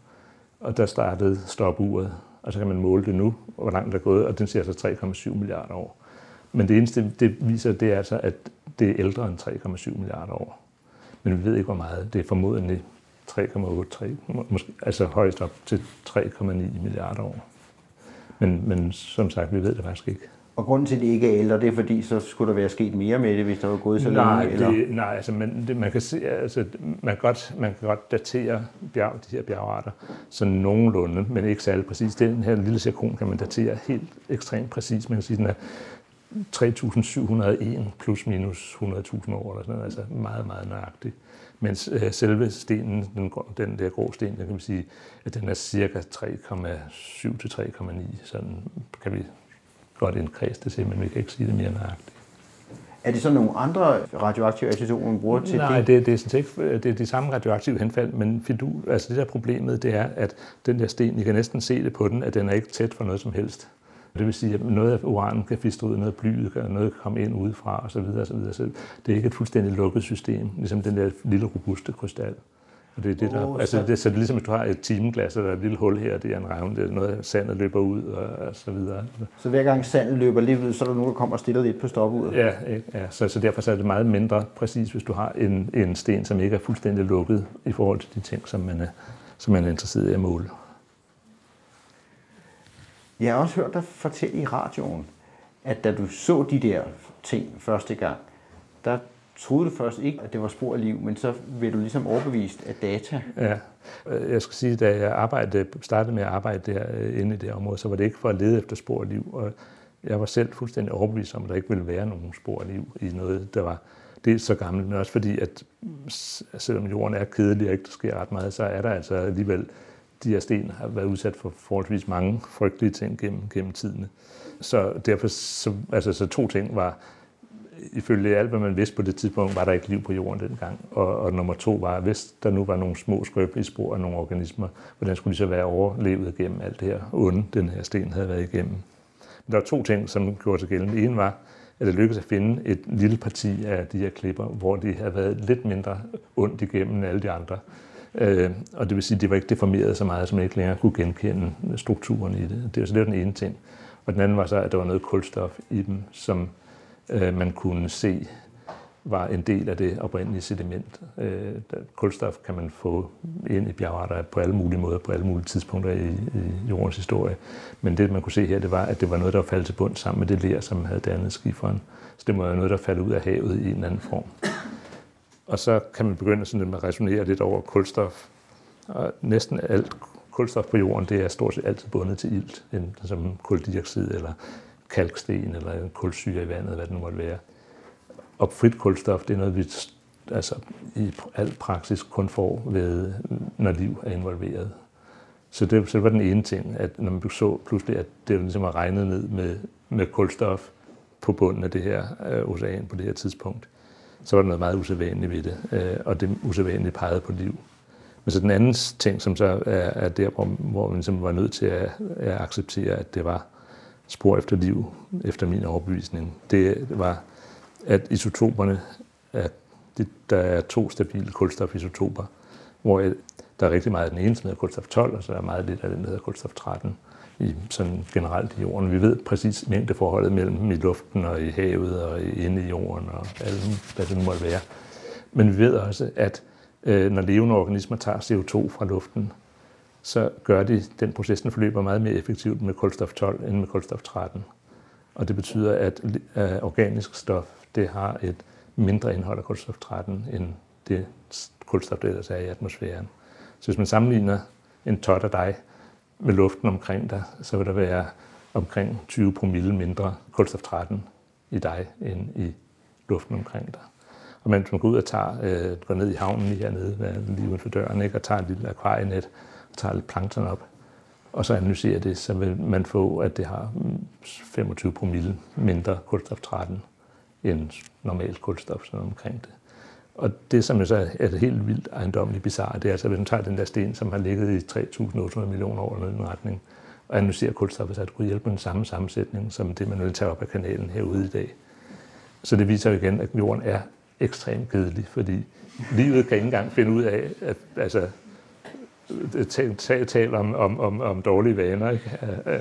og der startede stopuret, og så kan man måle det nu, hvor langt der er gået, og den siger altså så 3,7 milliarder år. Men det eneste, det viser, det er altså, at det er ældre end 3,7 milliarder år. Men vi ved ikke, hvor meget. Det er formodentlig 3,8, måske, altså højst op til 3,9 milliarder år. Men, men som sagt, vi ved det faktisk ikke. Og grunden til, at det ikke er ældre, det er fordi, så skulle der være sket mere med det, hvis der var gået så nej, længe? Eller? Det, nej, altså man, det, man, kan se, altså, man, kan godt, man kan godt datere bjerg, de her bjergarter sådan nogenlunde, men ikke særlig præcis. Den her lille cirkon kan man datere helt ekstremt præcis. Man kan sige, den er 3.701 plus minus 100.000 år, eller sådan noget, altså meget, meget nøjagtigt. Mens øh, selve stenen, den, den der grå sten, den kan man sige, at den er cirka 3,7 til 3,9. Sådan kan vi godt indkredse det til, men vi kan ikke sige det mere nøjagtigt. Er det så nogle andre radioaktive isotoper, man bruger til Nej, det? det, det er sådan ikke, det er de samme radioaktive henfald, men fidu, altså det der problemet, det er, at den der sten, I kan næsten se det på den, at den er ikke tæt for noget som helst. Det vil sige, at noget af uranen kan fistre ud, noget af blyet kan, noget kan komme ind udefra osv. osv. Så det er ikke et fuldstændig lukket system, ligesom den der lille robuste krystal. Og det er det, der, oh, altså, det, så det er ligesom, at du har et timeglas, og der er et lille hul her, det er en revne, det er noget, sandet løber ud, og, og så videre. Så hver gang sandet løber lidt ud, så er der nogen, der kommer og stiller lidt på stopudet? Ja, ja så, så derfor så er det meget mindre præcis, hvis du har en, en sten, som ikke er fuldstændig lukket i forhold til de ting, som man er, som man er interesseret i at måle. Jeg har også hørt dig fortælle i radioen, at da du så de der ting første gang, der troede du først ikke, at det var spor af liv, men så blev du ligesom overbevist af data. Ja, øh, jeg skal sige, da jeg arbejdede, startede med at arbejde der øh, inde i det område, så var det ikke for at lede efter spor af liv. Og jeg var selv fuldstændig overbevist om, at der ikke ville være nogen spor af liv i noget, der var dels så gammelt, men også fordi, at selvom jorden er kedelig og ikke der sker ret meget, så er der altså alligevel de her sten har været udsat for forholdsvis mange frygtelige ting gennem, gennem tidene. Så derfor, så, altså, så to ting var, ifølge alt, hvad man vidste på det tidspunkt, var der ikke liv på jorden dengang. Og, og nummer to var, hvis der nu var nogle små skrøbelige spor af nogle organismer, hvordan skulle de så være overlevet gennem alt det her onde, den her sten havde været igennem. Men der var to ting, som gjorde sig gældende. En var, at det lykkedes at finde et lille parti af de her klipper, hvor de havde været lidt mindre ondt igennem end alle de andre. Øh, og det vil sige, at de var ikke deformeret så meget, som man ikke længere kunne genkende strukturen i det. Det var så det var den ene ting. Og den anden var så, at der var noget kulstof i dem, som øh, man kunne se var en del af det oprindelige sediment. Øh, kulstof kan man få ind i bjergarter på alle mulige måder, på alle mulige tidspunkter i, i jordens historie. Men det, man kunne se her, det var, at det var noget, der var faldet til bund sammen med det ler, som havde dannet skiferen. Så det må være noget, der faldt ud af havet i en anden form. Og så kan man begynde sådan at resonere lidt over kulstof. Og næsten alt kulstof på jorden, det er stort set altid bundet til ilt, enten som koldioxid eller kalksten eller en kulsyre i vandet, hvad det nu måtte være. Og frit kulstof, det er noget, vi altså, i al praksis kun får, ved, når liv er involveret. Så det, så det var den ene ting, at når man så pludselig, at det ligesom var regnet ned med, med kulstof på bunden af det her øh, ocean på det her tidspunkt, så var der noget meget usædvanligt ved det, øh, og det usædvanlige pegede på liv. Men så den anden ting, som så er, er der, hvor, hvor man ligesom var nødt til at, at acceptere, at det var spor efter liv, efter min overbevisning, det var at isotoperne, at det, der er to stabile kulstofisotoper, hvor der er rigtig meget af den ene, som hedder kulstof 12, og så er der meget lidt af den, der hedder kulstof 13 i sådan generelt i jorden. Vi ved præcis mængdeforholdet mellem i luften og i havet og inde i jorden og alt, hvad det nu måtte være. Men vi ved også, at øh, når levende organismer tager CO2 fra luften, så gør de, den proces, den forløber meget mere effektivt med kulstof 12 end med kulstof 13. Og det betyder, at organisk stof, det har et mindre indhold af kulstof 13 end det kulstof, der ellers er i atmosfæren. Så hvis man sammenligner en tot af dig med luften omkring dig, så vil der være omkring 20 promille mindre kulstof 13 i dig end i luften omkring dig. Og man, man går ud og tager, øh, går ned i havnen lige hernede, lige uden for døren, ikke, og tager et lille akvarienet tager lidt plankton op, og så analyserer det, så vil man få, at det har mm, 25 promille mindre kulstof 13 end normalt kulstof sådan omkring det. Og det, som jo så er det helt vildt ejendommeligt bizarre, det er altså, hvis man tager den der sten, som har ligget i 3.800 millioner år eller den retning, og analyserer kulstoffet, så det kunne hjælpe med den samme sammensætning, som det, man vil tage op af kanalen herude i dag. Så det viser jo igen, at jorden er ekstremt kedelig, fordi livet kan ikke engang finde ud af, at altså, tale tal om, om, om, om dårlige vaner, ikke? Øh, øh,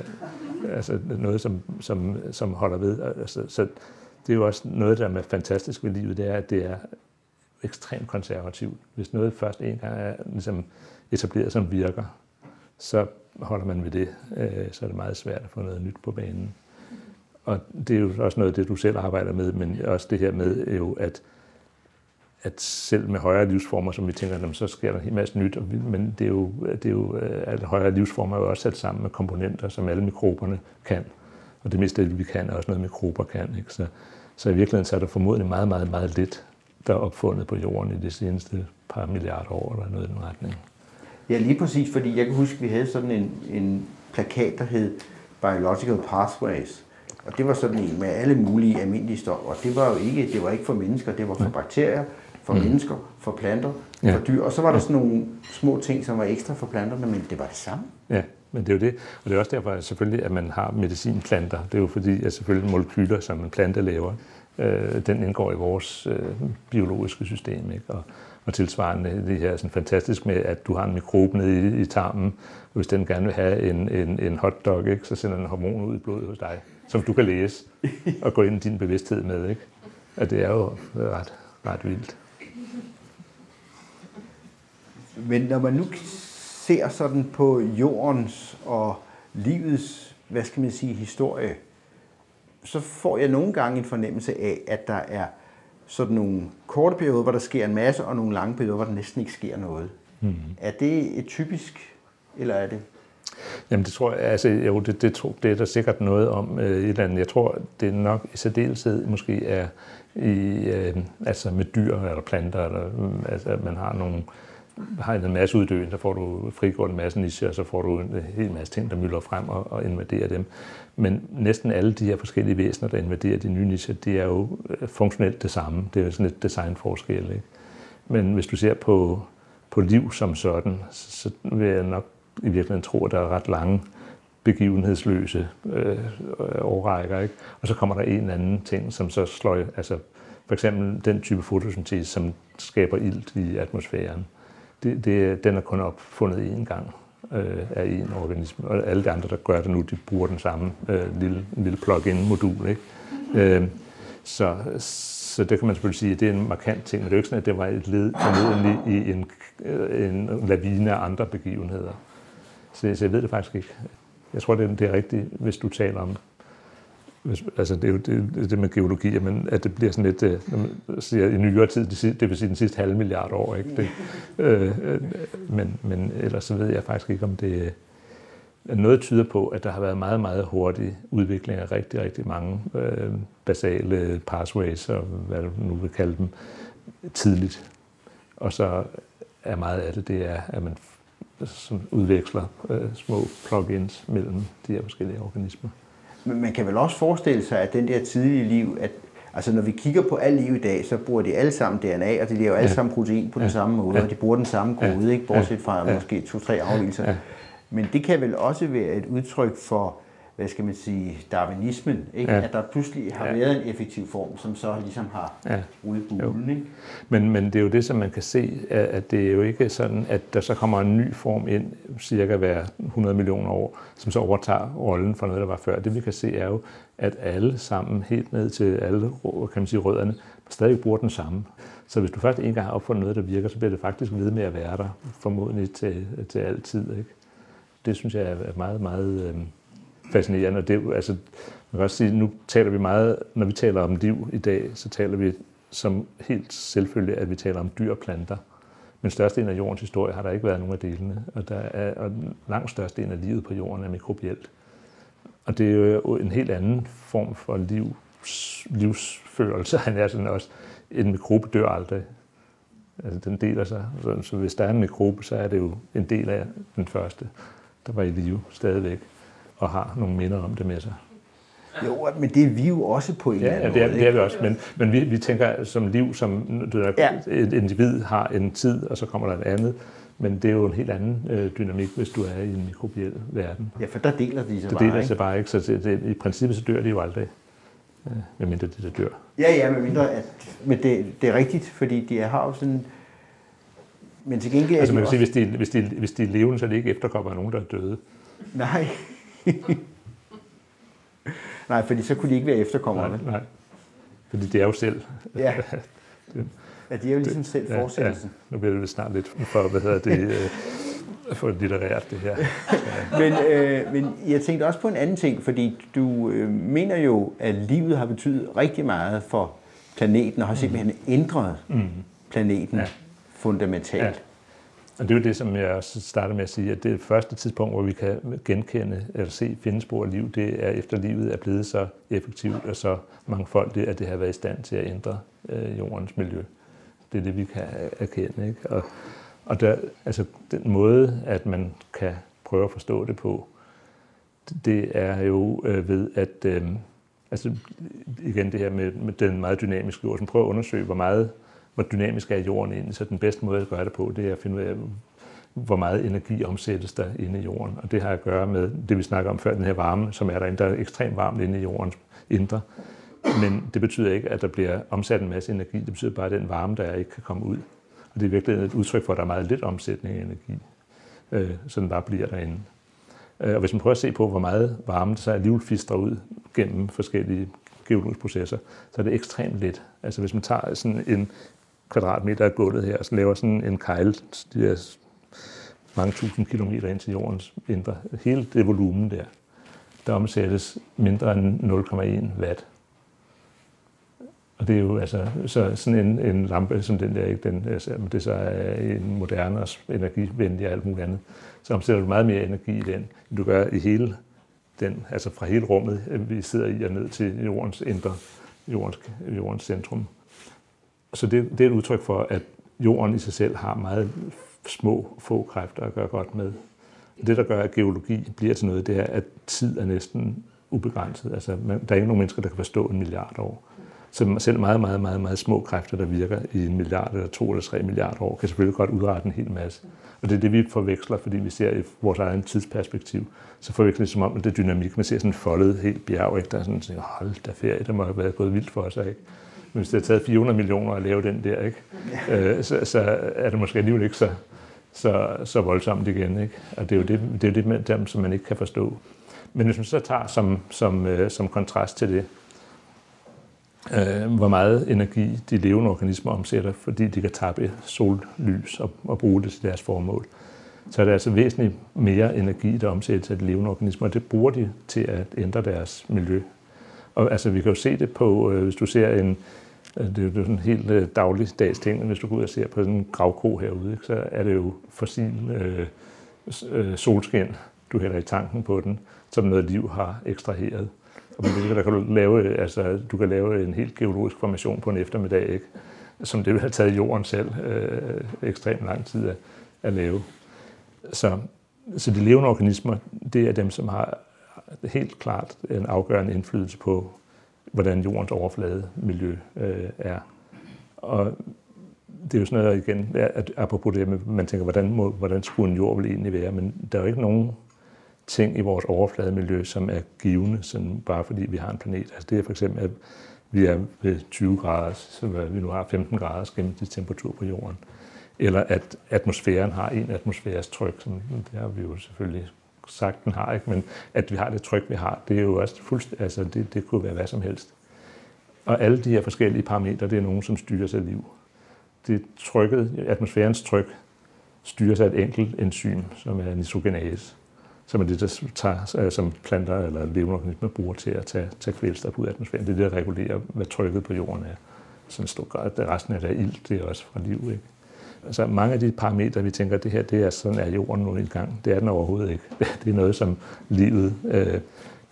altså noget, som, som, som holder ved. Altså, så det er jo også noget, der er fantastisk ved livet, det er, at det er ekstremt konservativt. Hvis noget først en gang er ligesom etableret, som virker, så holder man ved det. Øh, så er det meget svært at få noget nyt på banen. Og det er jo også noget af det, du selv arbejder med, men også det her med jo, at, at selv med højere livsformer, som vi tænker, så sker der en masse nyt, men det er jo, det er jo at højere livsformer er jo også sat sammen med komponenter, som alle mikroberne kan. Og det meste, vi kan, er også noget, mikrober kan. Ikke? Så, så i virkeligheden så er der formodentlig meget, meget, meget lidt, der er opfundet på jorden i de seneste par milliarder år, eller noget i den retning. Ja, lige præcis, fordi jeg kan huske, at vi havde sådan en, en plakat, der hed Biological Pathways. Og det var sådan en med alle mulige almindelige stoffer. Og det var jo ikke, det var ikke for mennesker, det var for bakterier, for mm. mennesker, for planter, ja. for dyr. Og så var der sådan nogle små ting, som var ekstra for planterne, men det var det samme. Ja, men det er jo det. Og det er også derfor selvfølgelig, at man har medicinplanter. Det er jo fordi, at selvfølgelig molekyler, som en plante laver, øh, den indgår i vores øh, biologiske system. Ikke? Og, og tilsvarende det her sådan fantastisk med, at du har en mikrobe nede i, i tarmen, og hvis den gerne vil have en, en, en hotdog, ikke, så sender den hormon ud i blodet hos dig, som du kan læse og gå ind i din bevidsthed med. Ikke? Og det er jo ret, ret vildt. Men når man nu ser sådan på jordens og livets, hvad skal man sige, historie, så får jeg nogle gange en fornemmelse af, at der er sådan nogle korte perioder, hvor der sker en masse, og nogle lange perioder, hvor der næsten ikke sker noget. Mm. Er det et typisk, eller er det? Jamen det tror jeg, altså jo, det, det, det, det er der sikkert noget om øh, et eller andet. Jeg tror, det er nok i særdeleshed måske er i, øh, altså med dyr eller planter, eller, øh, altså at man har nogle, har en masse uddøen, så får du frigjort en masse nischer, og så får du en hel masse ting, der mylder frem og, og invaderer dem. Men næsten alle de her forskellige væsener, der invaderer de nye nischer, det er jo øh, funktionelt det samme. Det er jo sådan et designforskel. Ikke? Men hvis du ser på, på liv som sådan, så vil jeg nok i virkeligheden tro, at der er ret lange begivenhedsløse øh, overrækker. Ikke? Og så kommer der en eller anden ting, som så slår, altså for eksempel den type fotosyntese, som skaber ilt i atmosfæren. Det, det, den er kun opfundet én gang øh, af en organisme, og alle de andre, der gør det nu, de bruger den samme øh, lille, lille plug-in-modul. Ikke? Øh, så, så det kan man selvfølgelig sige, at det er en markant ting, men det er jo ikke sådan, at det var et led formodentlig i en, øh, en lavine af andre begivenheder. Så, så jeg ved det faktisk ikke. Jeg tror, det er, det er rigtigt, hvis du taler om hvis, altså det er jo det, det med geologi, men at det bliver sådan lidt, øh, når man siger i nyere tid, det, det vil sige den sidste halve milliard år, ikke? Det, øh, øh men, men ellers så ved jeg faktisk ikke, om det øh, noget tyder på, at der har været meget, meget hurtig udvikling af rigtig, rigtig mange øh, basale pathways, og hvad du nu vil kalde dem, tidligt. Og så er meget af det, det er, at man udveksler øh, små plugins mellem de her forskellige organismer. Men man kan vel også forestille sig, at den der tidlige liv, at altså når vi kigger på alt liv i dag, så bruger de alle sammen DNA, og de laver alle sammen protein på den samme måde, og de bruger den samme kode, ikke? bortset fra måske to-tre afvielser. Men det kan vel også være et udtryk for hvad skal man sige, darwinismen, ikke? Ja. at der pludselig har Ja. været en effektiv form, som så ligesom har Ja. rullet bulen. Ikke? Men, men det er jo det, som man kan se, at det er jo ikke sådan, at der så kommer en ny form ind, cirka hver 100 millioner år, som så overtager rollen for noget, der var før. Det vi kan se er jo, at alle sammen, helt ned til alle kan man sige, rødderne, stadig bruger den samme. Så hvis du først en gang har opfundet noget, der virker, så bliver det faktisk ved med at være der, formodentlig til, til altid. Ikke? Det synes jeg er meget, meget øh, fascinerende. Det, er altså, man kan også sige, nu taler vi meget, når vi taler om liv i dag, så taler vi som helt selvfølgelig, at vi taler om dyr og planter. Men størstedelen af jordens historie har der ikke været nogen af delene, og, der er, og langt størstedelen af livet på jorden er mikrobielt. Og det er jo en helt anden form for liv, livsførelse, han er sådan også. En mikrobe dør aldrig. Altså, den deler sig. Så, så hvis der er en mikrobe, så er det jo en del af den første, der var i live stadigvæk, og har nogle minder om det med sig. Jo, men det er vi jo også på en eller Ja, ja anden det, er, måde. det er vi også, men, men vi, vi tænker som liv, som du ved, Ja. et individ har en tid, og så kommer der et andet. Men det er jo en helt anden øh, dynamik, hvis du er i en mikrobiel verden. Ja, for der deler de sig Det bare, deler ikke? sig bare ikke, så det, det, i princippet så dør de jo aldrig. Øh, medmindre de der dør. Ja, ja, med mindre at... Men det, det er rigtigt, fordi de har jo sådan... Men til gengæld Altså man kan også... sige, hvis de, hvis, de, hvis de er levende, så er de ikke efterkommer af nogen, der er døde. Nej. Nej, fordi så kunne de ikke være efterkommerne. Nej, nej. Fordi det er jo selv. Ja. ja, de er jo ligesom selv fortsættelsen. nu bliver det vist snart lidt for, hvad hedder det, øh, for litterært det her. Men, øh, men jeg tænkte også på en anden ting, fordi du øh, mener jo, at livet har betydet rigtig meget for planeten, og har simpelthen ændret planeten Ja. fundamentalt. Ja. Og det er jo det, som jeg også startede med at sige, at det første tidspunkt, hvor vi kan genkende eller se finde spor af liv, det er efter livet er blevet så effektivt og så mangfoldigt, at det har været i stand til at ændre øh, jordens miljø. Det er det, vi kan erkende. Ikke? Og, og der, altså, den måde, at man kan prøve at forstå det på, det er jo øh, ved at, øh, altså igen det her med, med den meget dynamiske jord, som prøver at undersøge, hvor meget hvor dynamisk er jorden egentlig, så den bedste måde at gøre det på, det er at finde ud af, hvor meget energi omsættes der inde i jorden. Og det har at gøre med det, vi snakker om før, den her varme, som er derinde. Der er ekstremt varmt inde i jordens indre. Men det betyder ikke, at der bliver omsat en masse energi. Det betyder bare, at den varme, der er, ikke kan komme ud. Og det er virkelig et udtryk for, at der er meget lidt omsætning af energi. Øh, så den bare bliver derinde. Øh, og hvis man prøver at se på, hvor meget varme der så alligevel fister ud gennem forskellige geologiske processer, så er det ekstremt lidt. Altså hvis man tager sådan en kvadratmeter af gulvet her, og så laver sådan en kejl, de der mange tusind kilometer ind til jordens indre, hele det volumen der, der omsættes mindre end 0,1 watt. Og det er jo altså, så sådan en, en lampe som den der, ikke, den, altså, det så er en moderne og energivenlig og alt muligt andet, så omsætter du meget mere energi i den, end du gør i hele den, altså fra hele rummet, vi sidder i og ned til jordens indre, jordens, jordens centrum. Så det, det er et udtryk for, at jorden i sig selv har meget små, få kræfter at gøre godt med. Det, der gør, at geologi bliver til noget, det er, at tid er næsten ubegrænset. Altså, man, der er ikke nogen mennesker, der kan forstå en milliard år. Så selv meget, meget, meget, meget små kræfter, der virker i en milliard eller to eller tre milliarder år, kan selvfølgelig godt udrette en hel masse. Og det er det, vi forveksler, fordi vi ser i vores egen tidsperspektiv. Så forveksler det som om, at det er dynamik. Man ser sådan en foldet helt bjerg, ikke? der er sådan, hold da ferie, det må have været gået vildt for sig. Ikke? Men hvis det har taget 400 millioner at lave den der, ikke? Øh, så, så er det måske alligevel ikke så, så, så voldsomt igen. Ikke? Og det er jo det, det, er jo det med dem, som man ikke kan forstå. Men hvis man så tager som, som, øh, som kontrast til det, øh, hvor meget energi de levende organismer omsætter, fordi de kan tappe sollys og, og bruge det til deres formål, så er det altså væsentligt mere energi, der omsættes af de levende organismer, og det bruger de til at ændre deres miljø. Og altså, vi kan jo se det på, øh, hvis du ser en, øh, det er jo sådan en helt øh, dagligdags ting, men hvis du går ud og ser på sådan en gravko herude, ikke, så er det jo fossil øh, øh, solskin, du hælder i tanken på den, som noget liv har ekstraheret. Og med det, der kan du lave, øh, altså, du kan lave en helt geologisk formation på en eftermiddag, ikke? som det vil have taget jorden selv øh, ekstremt lang tid at, at lave. Så, så de levende organismer, det er dem, som har helt klart en afgørende indflydelse på, hvordan jordens overflade miljø øh, er. Og det er jo sådan noget igen, at apropos det med, man tænker, hvordan, må, hvordan skulle en jord vel egentlig være, men der er jo ikke nogen ting i vores overflademiljø, som er givende, sådan bare fordi vi har en planet. Altså det er for eksempel, at vi er ved 20 grader, så vi nu har 15 graders gennemsnitstemperatur på jorden. Eller at atmosfæren har en atmosfæres tryk, som det har vi jo selvfølgelig sagt, den har, ikke? men at vi har det tryk, vi har, det er jo også fuldstændig, altså det, det kunne være hvad som helst. Og alle de her forskellige parametre, det er nogen, som styrer sig liv. Det trykket, atmosfærens tryk, styres af et enkelt enzym, som er nitrogenase, som er det, der tager, øh, som planter eller levende organismer bruger til at tage, tage kvælstof ud af atmosfæren. Det er det, der regulerer, hvad trykket på jorden er. Sådan stor grad. Resten af det er ild, det er også fra liv. Ikke? Altså mange af de parametre, vi tænker, det her, det er sådan er jorden nu i gang. Det er den overhovedet ikke. Det er noget, som livet øh,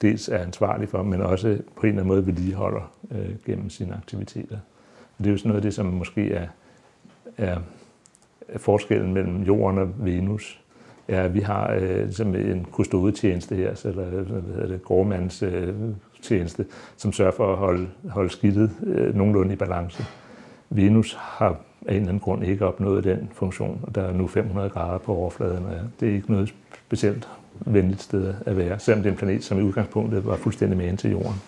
dels er ansvarlig for, men også på en eller anden måde vedligeholder øh, gennem sine aktiviteter. Og det er jo sådan noget af det, som måske er, er forskellen mellem jorden og Venus. Ja, vi har øh, ligesom en kustodetjeneste her, eller hvad hedder det, gårdmands øh, tjeneste, som sørger for at holde, holde skidtet øh, nogenlunde i balance. Venus har af en eller anden grund ikke opnået den funktion, og der er nu 500 grader på overfladen, og det er ikke noget specielt venligt sted at være, selvom det er en planet, som i udgangspunktet var fuldstændig med til jorden.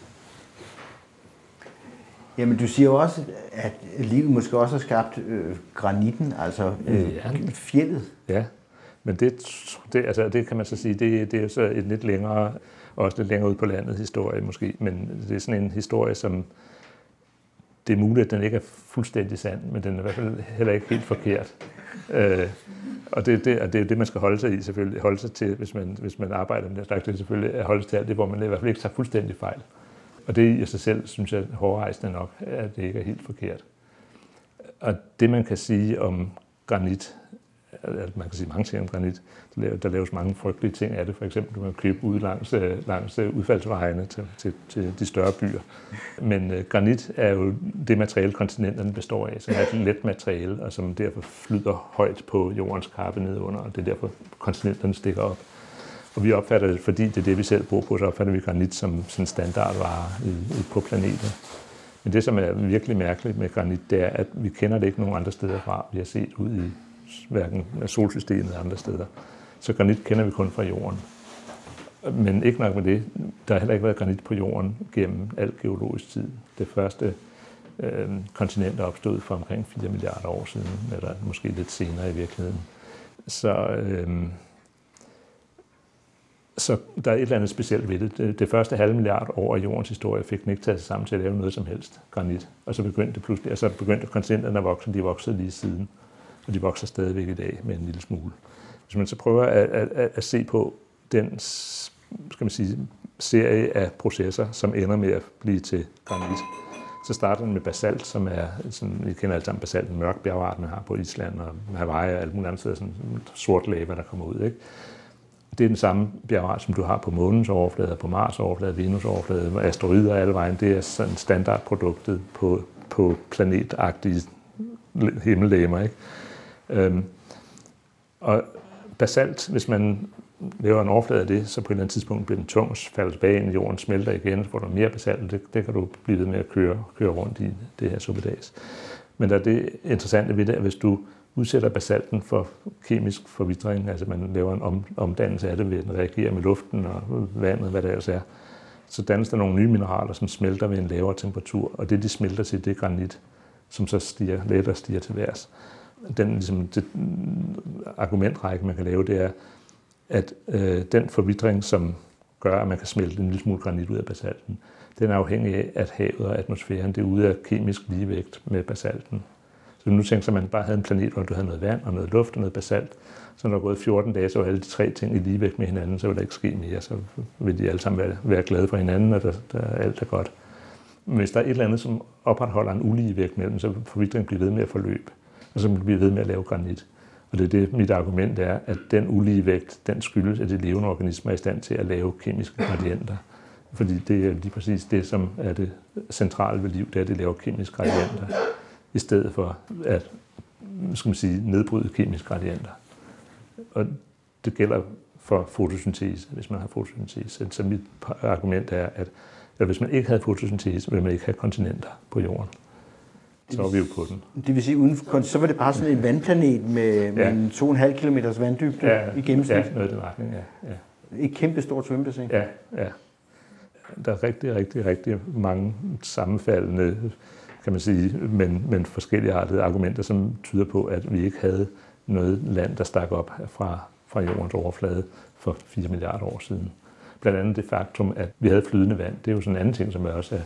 Jamen, du siger jo også, at livet måske også har skabt øh, granitten, altså øh, ja. fjellet. Ja, men det, det, altså, det kan man så sige, det, det er så et lidt længere, også lidt længere ud på landet historie måske, men det er sådan en historie, som det er muligt, at den ikke er fuldstændig sand, men den er i hvert fald heller ikke helt forkert. Øh, og det, det, og det er det, man skal holde sig i selvfølgelig, holde sig til, hvis man, hvis man arbejder med det slags, det er selvfølgelig at holde sig til alt det, hvor man i hvert fald ikke tager fuldstændig fejl. Og det i sig selv, synes jeg, hårdrejsende nok, at det ikke er helt forkert. Og det, man kan sige om granit, man kan sige mange ting om granit. Der laves mange frygtelige ting af det. For eksempel, du kan købe ud langs, øh, langs øh, udfaldsvejene til, til, til de større byer. Men øh, granit er jo det materiale, kontinenterne består af, som er et let materiale, og som derfor flyder højt på jordens kappe nedunder, og det er derfor, kontinenterne stikker op. Og vi opfatter det, fordi det er det, vi selv bor på, så opfatter vi granit som sådan standardvare i, i, på planeten. Men det, som er virkelig mærkeligt med granit, det er, at vi kender det ikke nogen andre steder fra. Vi har set ud i hverken solsystemet eller andre steder. Så granit kender vi kun fra jorden. Men ikke nok med det, der har heller ikke været granit på jorden gennem al geologisk tid. Det første øh, kontinent er opstået for omkring 4 milliarder år siden, eller måske lidt senere i virkeligheden. Så, øh, så der er et eller andet specielt ved det. Det, det første halve milliard år af jordens historie fik den ikke taget sig sammen til at lave noget som helst granit. Og så begyndte det pludselig, og så begyndte kontinenterne at vokse, de voksede lige siden og de vokser stadigvæk i dag med en lille smule. Hvis man så prøver at, at, at se på den skal man sige, serie af processer, som ender med at blive til granit, så starter den med basalt, som er, sådan, vi kender alle sammen basalt, en mørk bjergart, man har på Island og Hawaii og alle mulige andre steder, sådan sort lava, der kommer ud. Ikke? Det er den samme bjergart, som du har på månens overflade, på Mars overflade, Venus overflade, asteroider alle vejen. Det er sådan standardproduktet på, på planetagtige himmellegemer. Ikke? Øhm, og basalt, hvis man laver en overflade af det, så på et eller andet tidspunkt bliver den tung, falder tilbage ind i jorden, smelter igen, så får du mere basalt, det, det kan du blive ved med at køre, køre rundt i det her suppedags. Men der er det interessante ved det, at hvis du udsætter basalten for kemisk forvitring, altså man laver en om, omdannelse af det ved at reagerer med luften og vandet, hvad det ellers er, så dannes der nogle nye mineraler, som smelter ved en lavere temperatur, og det de smelter til, det er granit, som så stiger, lettere stiger til værs den ligesom, det, mm, argumentrække, man kan lave, det er, at øh, den forvidring, som gør, at man kan smelte en lille smule granit ud af basalten, den er afhængig af, at havet og atmosfæren det er ude af kemisk ligevægt med basalten. Så nu tænker man bare havde en planet, hvor du havde noget vand og noget luft og noget basalt. Så når der er gået 14 dage, så var alle de tre ting i ligevægt med hinanden, så vil der ikke ske mere. Så vil de alle sammen være, være glade for hinanden, og der, der alt er godt. Men hvis der er et eller andet, som opretholder en ulige vægt mellem, så vil forvidringen blive ved med at forløbe og så bliver ved med at lave granit. Og det er det, mit argument er, at den ulige vægt, den skyldes, at de levende organismer er i stand til at lave kemiske gradienter. Fordi det er lige præcis det, som er det centrale ved liv, det er, at de laver kemiske gradienter, i stedet for at skal man sige, nedbryde kemiske gradienter. Og det gælder for fotosyntese, hvis man har fotosyntese. Så mit argument er, at, at hvis man ikke havde fotosyntese, ville man ikke have kontinenter på jorden så var vi jo på den. Det vil sige, uden for, så var det bare sådan en vandplanet med, med ja. en 2,5 km vanddybde ja, i gennemsnit? Ja, noget i den retning, ja. ja. Et kæmpe stort svømmebassin. Ja, ja. Der er rigtig, rigtig, rigtig mange sammenfaldende, kan man sige, men, men forskellige artede argumenter, som tyder på, at vi ikke havde noget land, der stak op fra, fra jordens overflade for 4 milliarder år siden. Blandt andet det faktum, at vi havde flydende vand. Det er jo sådan en anden ting, som er også er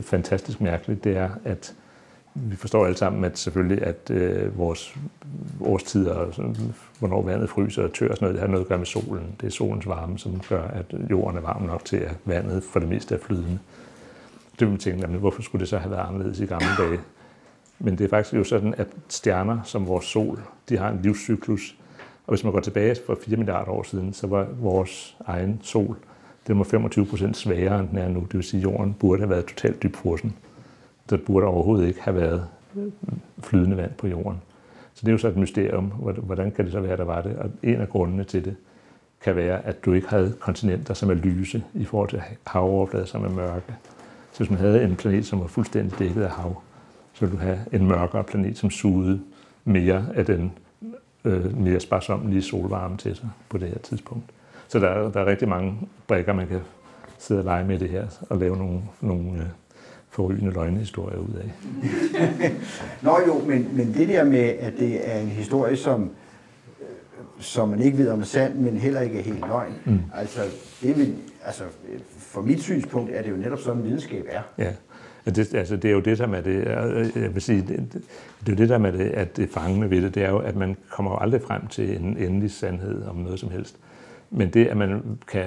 fantastisk mærkeligt. Det er, at vi forstår alle sammen, at selvfølgelig, at øh, vores årstider, og hvornår vandet fryser og tør og sådan noget, det har noget at gøre med solen. Det er solens varme, som gør, at jorden er varm nok til, at vandet for det meste er flydende. Det vil man tænke, jamen, hvorfor skulle det så have været anderledes i gamle dage? Men det er faktisk jo sådan, at stjerner som vores sol, de har en livscyklus. Og hvis man går tilbage for 4 milliarder år siden, så var vores egen sol, den var 25 procent svagere, end den er nu. Det vil sige, at jorden burde have været totalt dybfrossen der burde overhovedet ikke have været flydende vand på jorden. Så det er jo så et mysterium. Hvordan kan det så være, der var det? Og en af grundene til det kan være, at du ikke havde kontinenter, som er lyse i forhold til havoverflader, som er mørke. Så hvis man havde en planet, som var fuldstændig dækket af hav, så ville du have en mørkere planet, som sugede mere af den øh, mere sparsomlige solvarme til sig på det her tidspunkt. Så der, der er rigtig mange brækker, man kan sidde og lege med det her og lave nogle, nogle øh, forrygende løgnehistorier ud af. Nå jo, men, men det der med, at det er en historie, som, øh, som man ikke ved om er sand, men heller ikke er helt løgn. Mm. Altså, det vil, altså, for mit synspunkt er det jo netop sådan, videnskab er. Ja. Det, altså, det er jo det, der med det, jeg vil sige, det, det, det er jo det der med det, at det fangende ved det, det er jo, at man kommer aldrig frem til en endelig sandhed om noget som helst. Men det, at man kan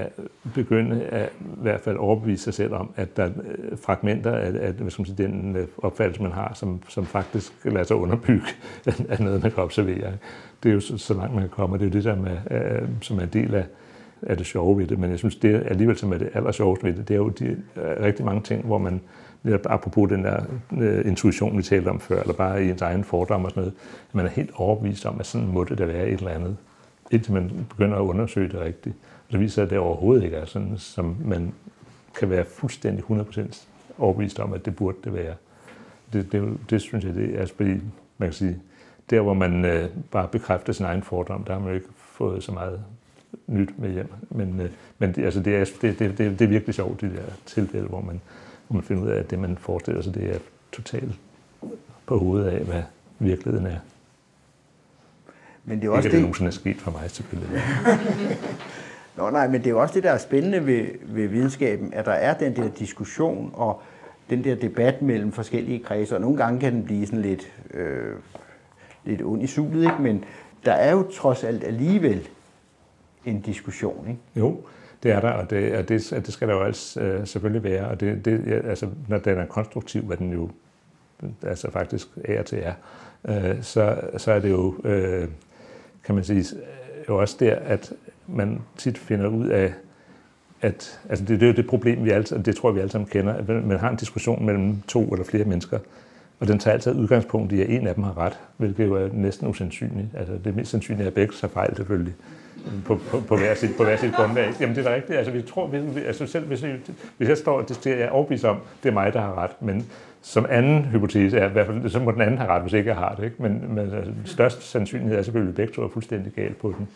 begynde at i hvert fald overbevise sig selv om, at der er øh, fragmenter af, af hvad skal man sige, den øh, opfattelse, man har, som, som faktisk lader sig underbygge af noget, man kan observere. Det er jo så, så langt, man kan komme, og det er jo det, der med, øh, som er en del af, af det sjove ved det. Men jeg synes, det er alligevel, som er det aller sjoveste ved det, det er jo de, rigtig mange ting, hvor man netop apropos den der intuition, vi talte om før, eller bare i ens egen fordom og sådan noget, at man er helt overbevist om, at sådan må det da være et eller andet indtil man begynder at undersøge det rigtigt. Og det viser at det overhovedet ikke er sådan, som man kan være fuldstændig 100% overbevist om, at det burde det være. Det, det, det synes jeg, det er altså, fordi, man kan sige, der hvor man øh, bare bekræfter sin egen fordom, der har man jo ikke fået så meget nyt med hjem. Men, øh, men det, altså det, er, det, det, det, det er virkelig sjovt, de der tilfælde, hvor man, hvor man finder ud af, at det, man forestiller sig, det er totalt på hovedet af, hvad virkeligheden er. Men det er også ikke, det, nogensinde er sket for mig, selvfølgelig. Nå nej, men det er jo også det, der er spændende ved, ved videnskaben, at der er den der diskussion og den der debat mellem forskellige kredser, og nogle gange kan den blive sådan lidt, øh, lidt ond i sulet, ikke? men der er jo trods alt alligevel en diskussion. Ikke? Jo, det er der, og det, og det, det skal der jo altså, øh, selvfølgelig være, og det, det, altså, når den er konstruktiv, hvad den jo altså faktisk er til er, øh, så, så er det jo øh, kan man sige, øh, jo også der, at man tit finder ud af, at altså det, det er jo det problem, vi alle, det tror jeg, vi alle sammen kender, at man har en diskussion mellem to eller flere mennesker, og den tager altid udgangspunkt i, at en af dem har ret, hvilket jo er næsten usandsynligt. Altså det mest sandsynlige er, at begge tager fejl selvfølgelig på, på, på, hver sit, på hver sit grundlag. Jamen det er rigtigt. Altså, vi tror, vi, altså selv hvis, hvis jeg står og diskuterer, jeg er overbevist om, det er mig, der har ret, men som anden hypotese er, i hvert fald, så må den anden have ret, hvis ikke jeg har det. Ikke? Men, men altså, størst sandsynlighed er selvfølgelig, at begge to er fuldstændig galt på den.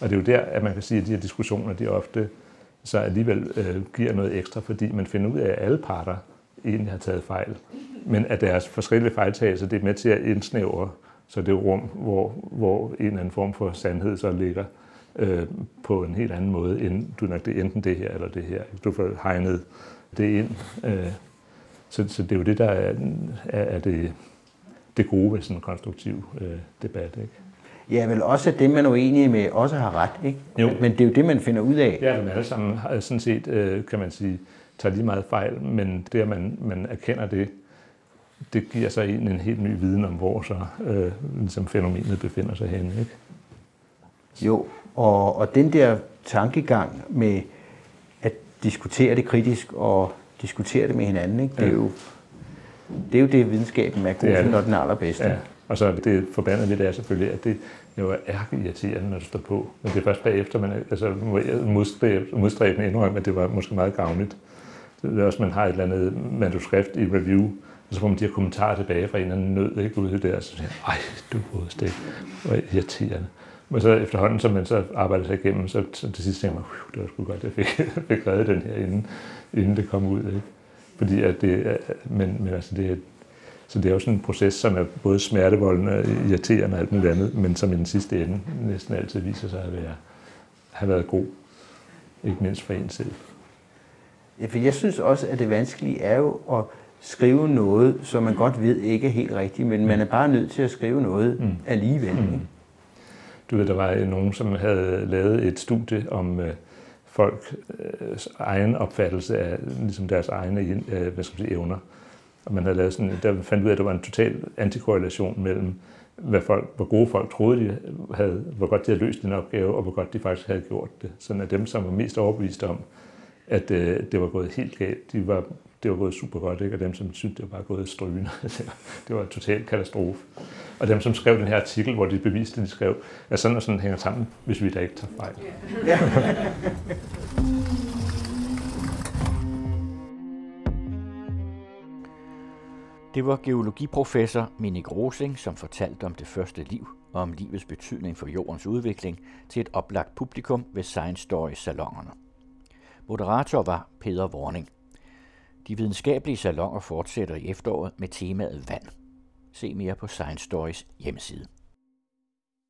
Og det er jo der, at man kan sige, at de her diskussioner, de ofte så alligevel øh, giver noget ekstra, fordi man finder ud af, at alle parter egentlig har taget fejl. Men at deres forskellige fejltagelser, det er med til at indsnævre så det er rum, hvor, hvor en eller anden form for sandhed så ligger øh, på en helt anden måde, end du nok det enten det her eller det her. Du får hegnet det ind. Øh, så, så det er jo det, der er, er det, det gode ved sådan en konstruktiv øh, debat. Ikke? Ja, vel også at dem, man er uenig med, også har ret. Ikke? Jo. Men det er jo det, man finder ud af. Ja, men alle sammen har sådan set, øh, kan man sige, tager lige meget fejl, men det, at man, man erkender det, det giver sig en, en helt ny viden om, hvor så øh, ligesom fænomenet befinder sig henne. Ikke? Jo, og, og den der tankegang med at diskutere det kritisk og diskutere det med hinanden, ikke? Det, er ja. jo, det er jo det, videnskaben er god til, når den er allerbedste. Ja. Og så det forbandede lidt er selvfølgelig, at det jo er irriterende, når du står på. Men det er først bagefter, man altså, modstræbende indrømme, at det var måske meget gavnligt. Det er også, man har et eller andet manuskript i review, og så får man de her kommentarer tilbage fra en eller anden nød, ikke ude der, så siger ej, du det var irriterende. Men så efterhånden, som man så arbejder sig igennem, så, så til sidst tænker man, det var sgu godt, at jeg fik, fik reddet den her, inden, inden det kom ud. Ikke? Fordi at det, men, men altså det, så det er jo sådan en proces, som er både smertevoldende, irriterende og alt muligt andet, men som i den sidste ende næsten altid viser sig at være, have været god. Ikke mindst for en selv. Ja, for jeg synes også, at det vanskelige er jo at skrive noget, som man godt ved ikke er helt rigtigt, men man er bare nødt til at skrive noget mm. alligevel. Mm. Du ved, der var nogen, som havde lavet et studie om øh, folks øh, egen opfattelse af ligesom deres egne øh, hvad skal man sige, evner. Og man havde lavet sådan, der fandt ud af, at der var en total antikorrelation mellem, hvad folk, hvor gode folk troede, de havde, hvor godt de havde løst den opgave, og hvor godt de faktisk havde gjort det. Sådan at dem, som var mest overbevist om, at øh, det var gået helt galt, de var, det var gået super godt, ikke? og dem, som syntes, det var bare gået strygende. det var en total katastrofe. Og dem, som skrev den her artikel, hvor de beviste, de skrev, at sådan og sådan hænger sammen, hvis vi da ikke tager fejl. Ja. Det var geologiprofessor Minik Rosing, som fortalte om det første liv og om livets betydning for jordens udvikling til et oplagt publikum ved Science Story salongerne. Moderator var Peter Warning. De videnskabelige salonger fortsætter i efteråret med temaet vand. Se mere på Science Stories hjemmeside.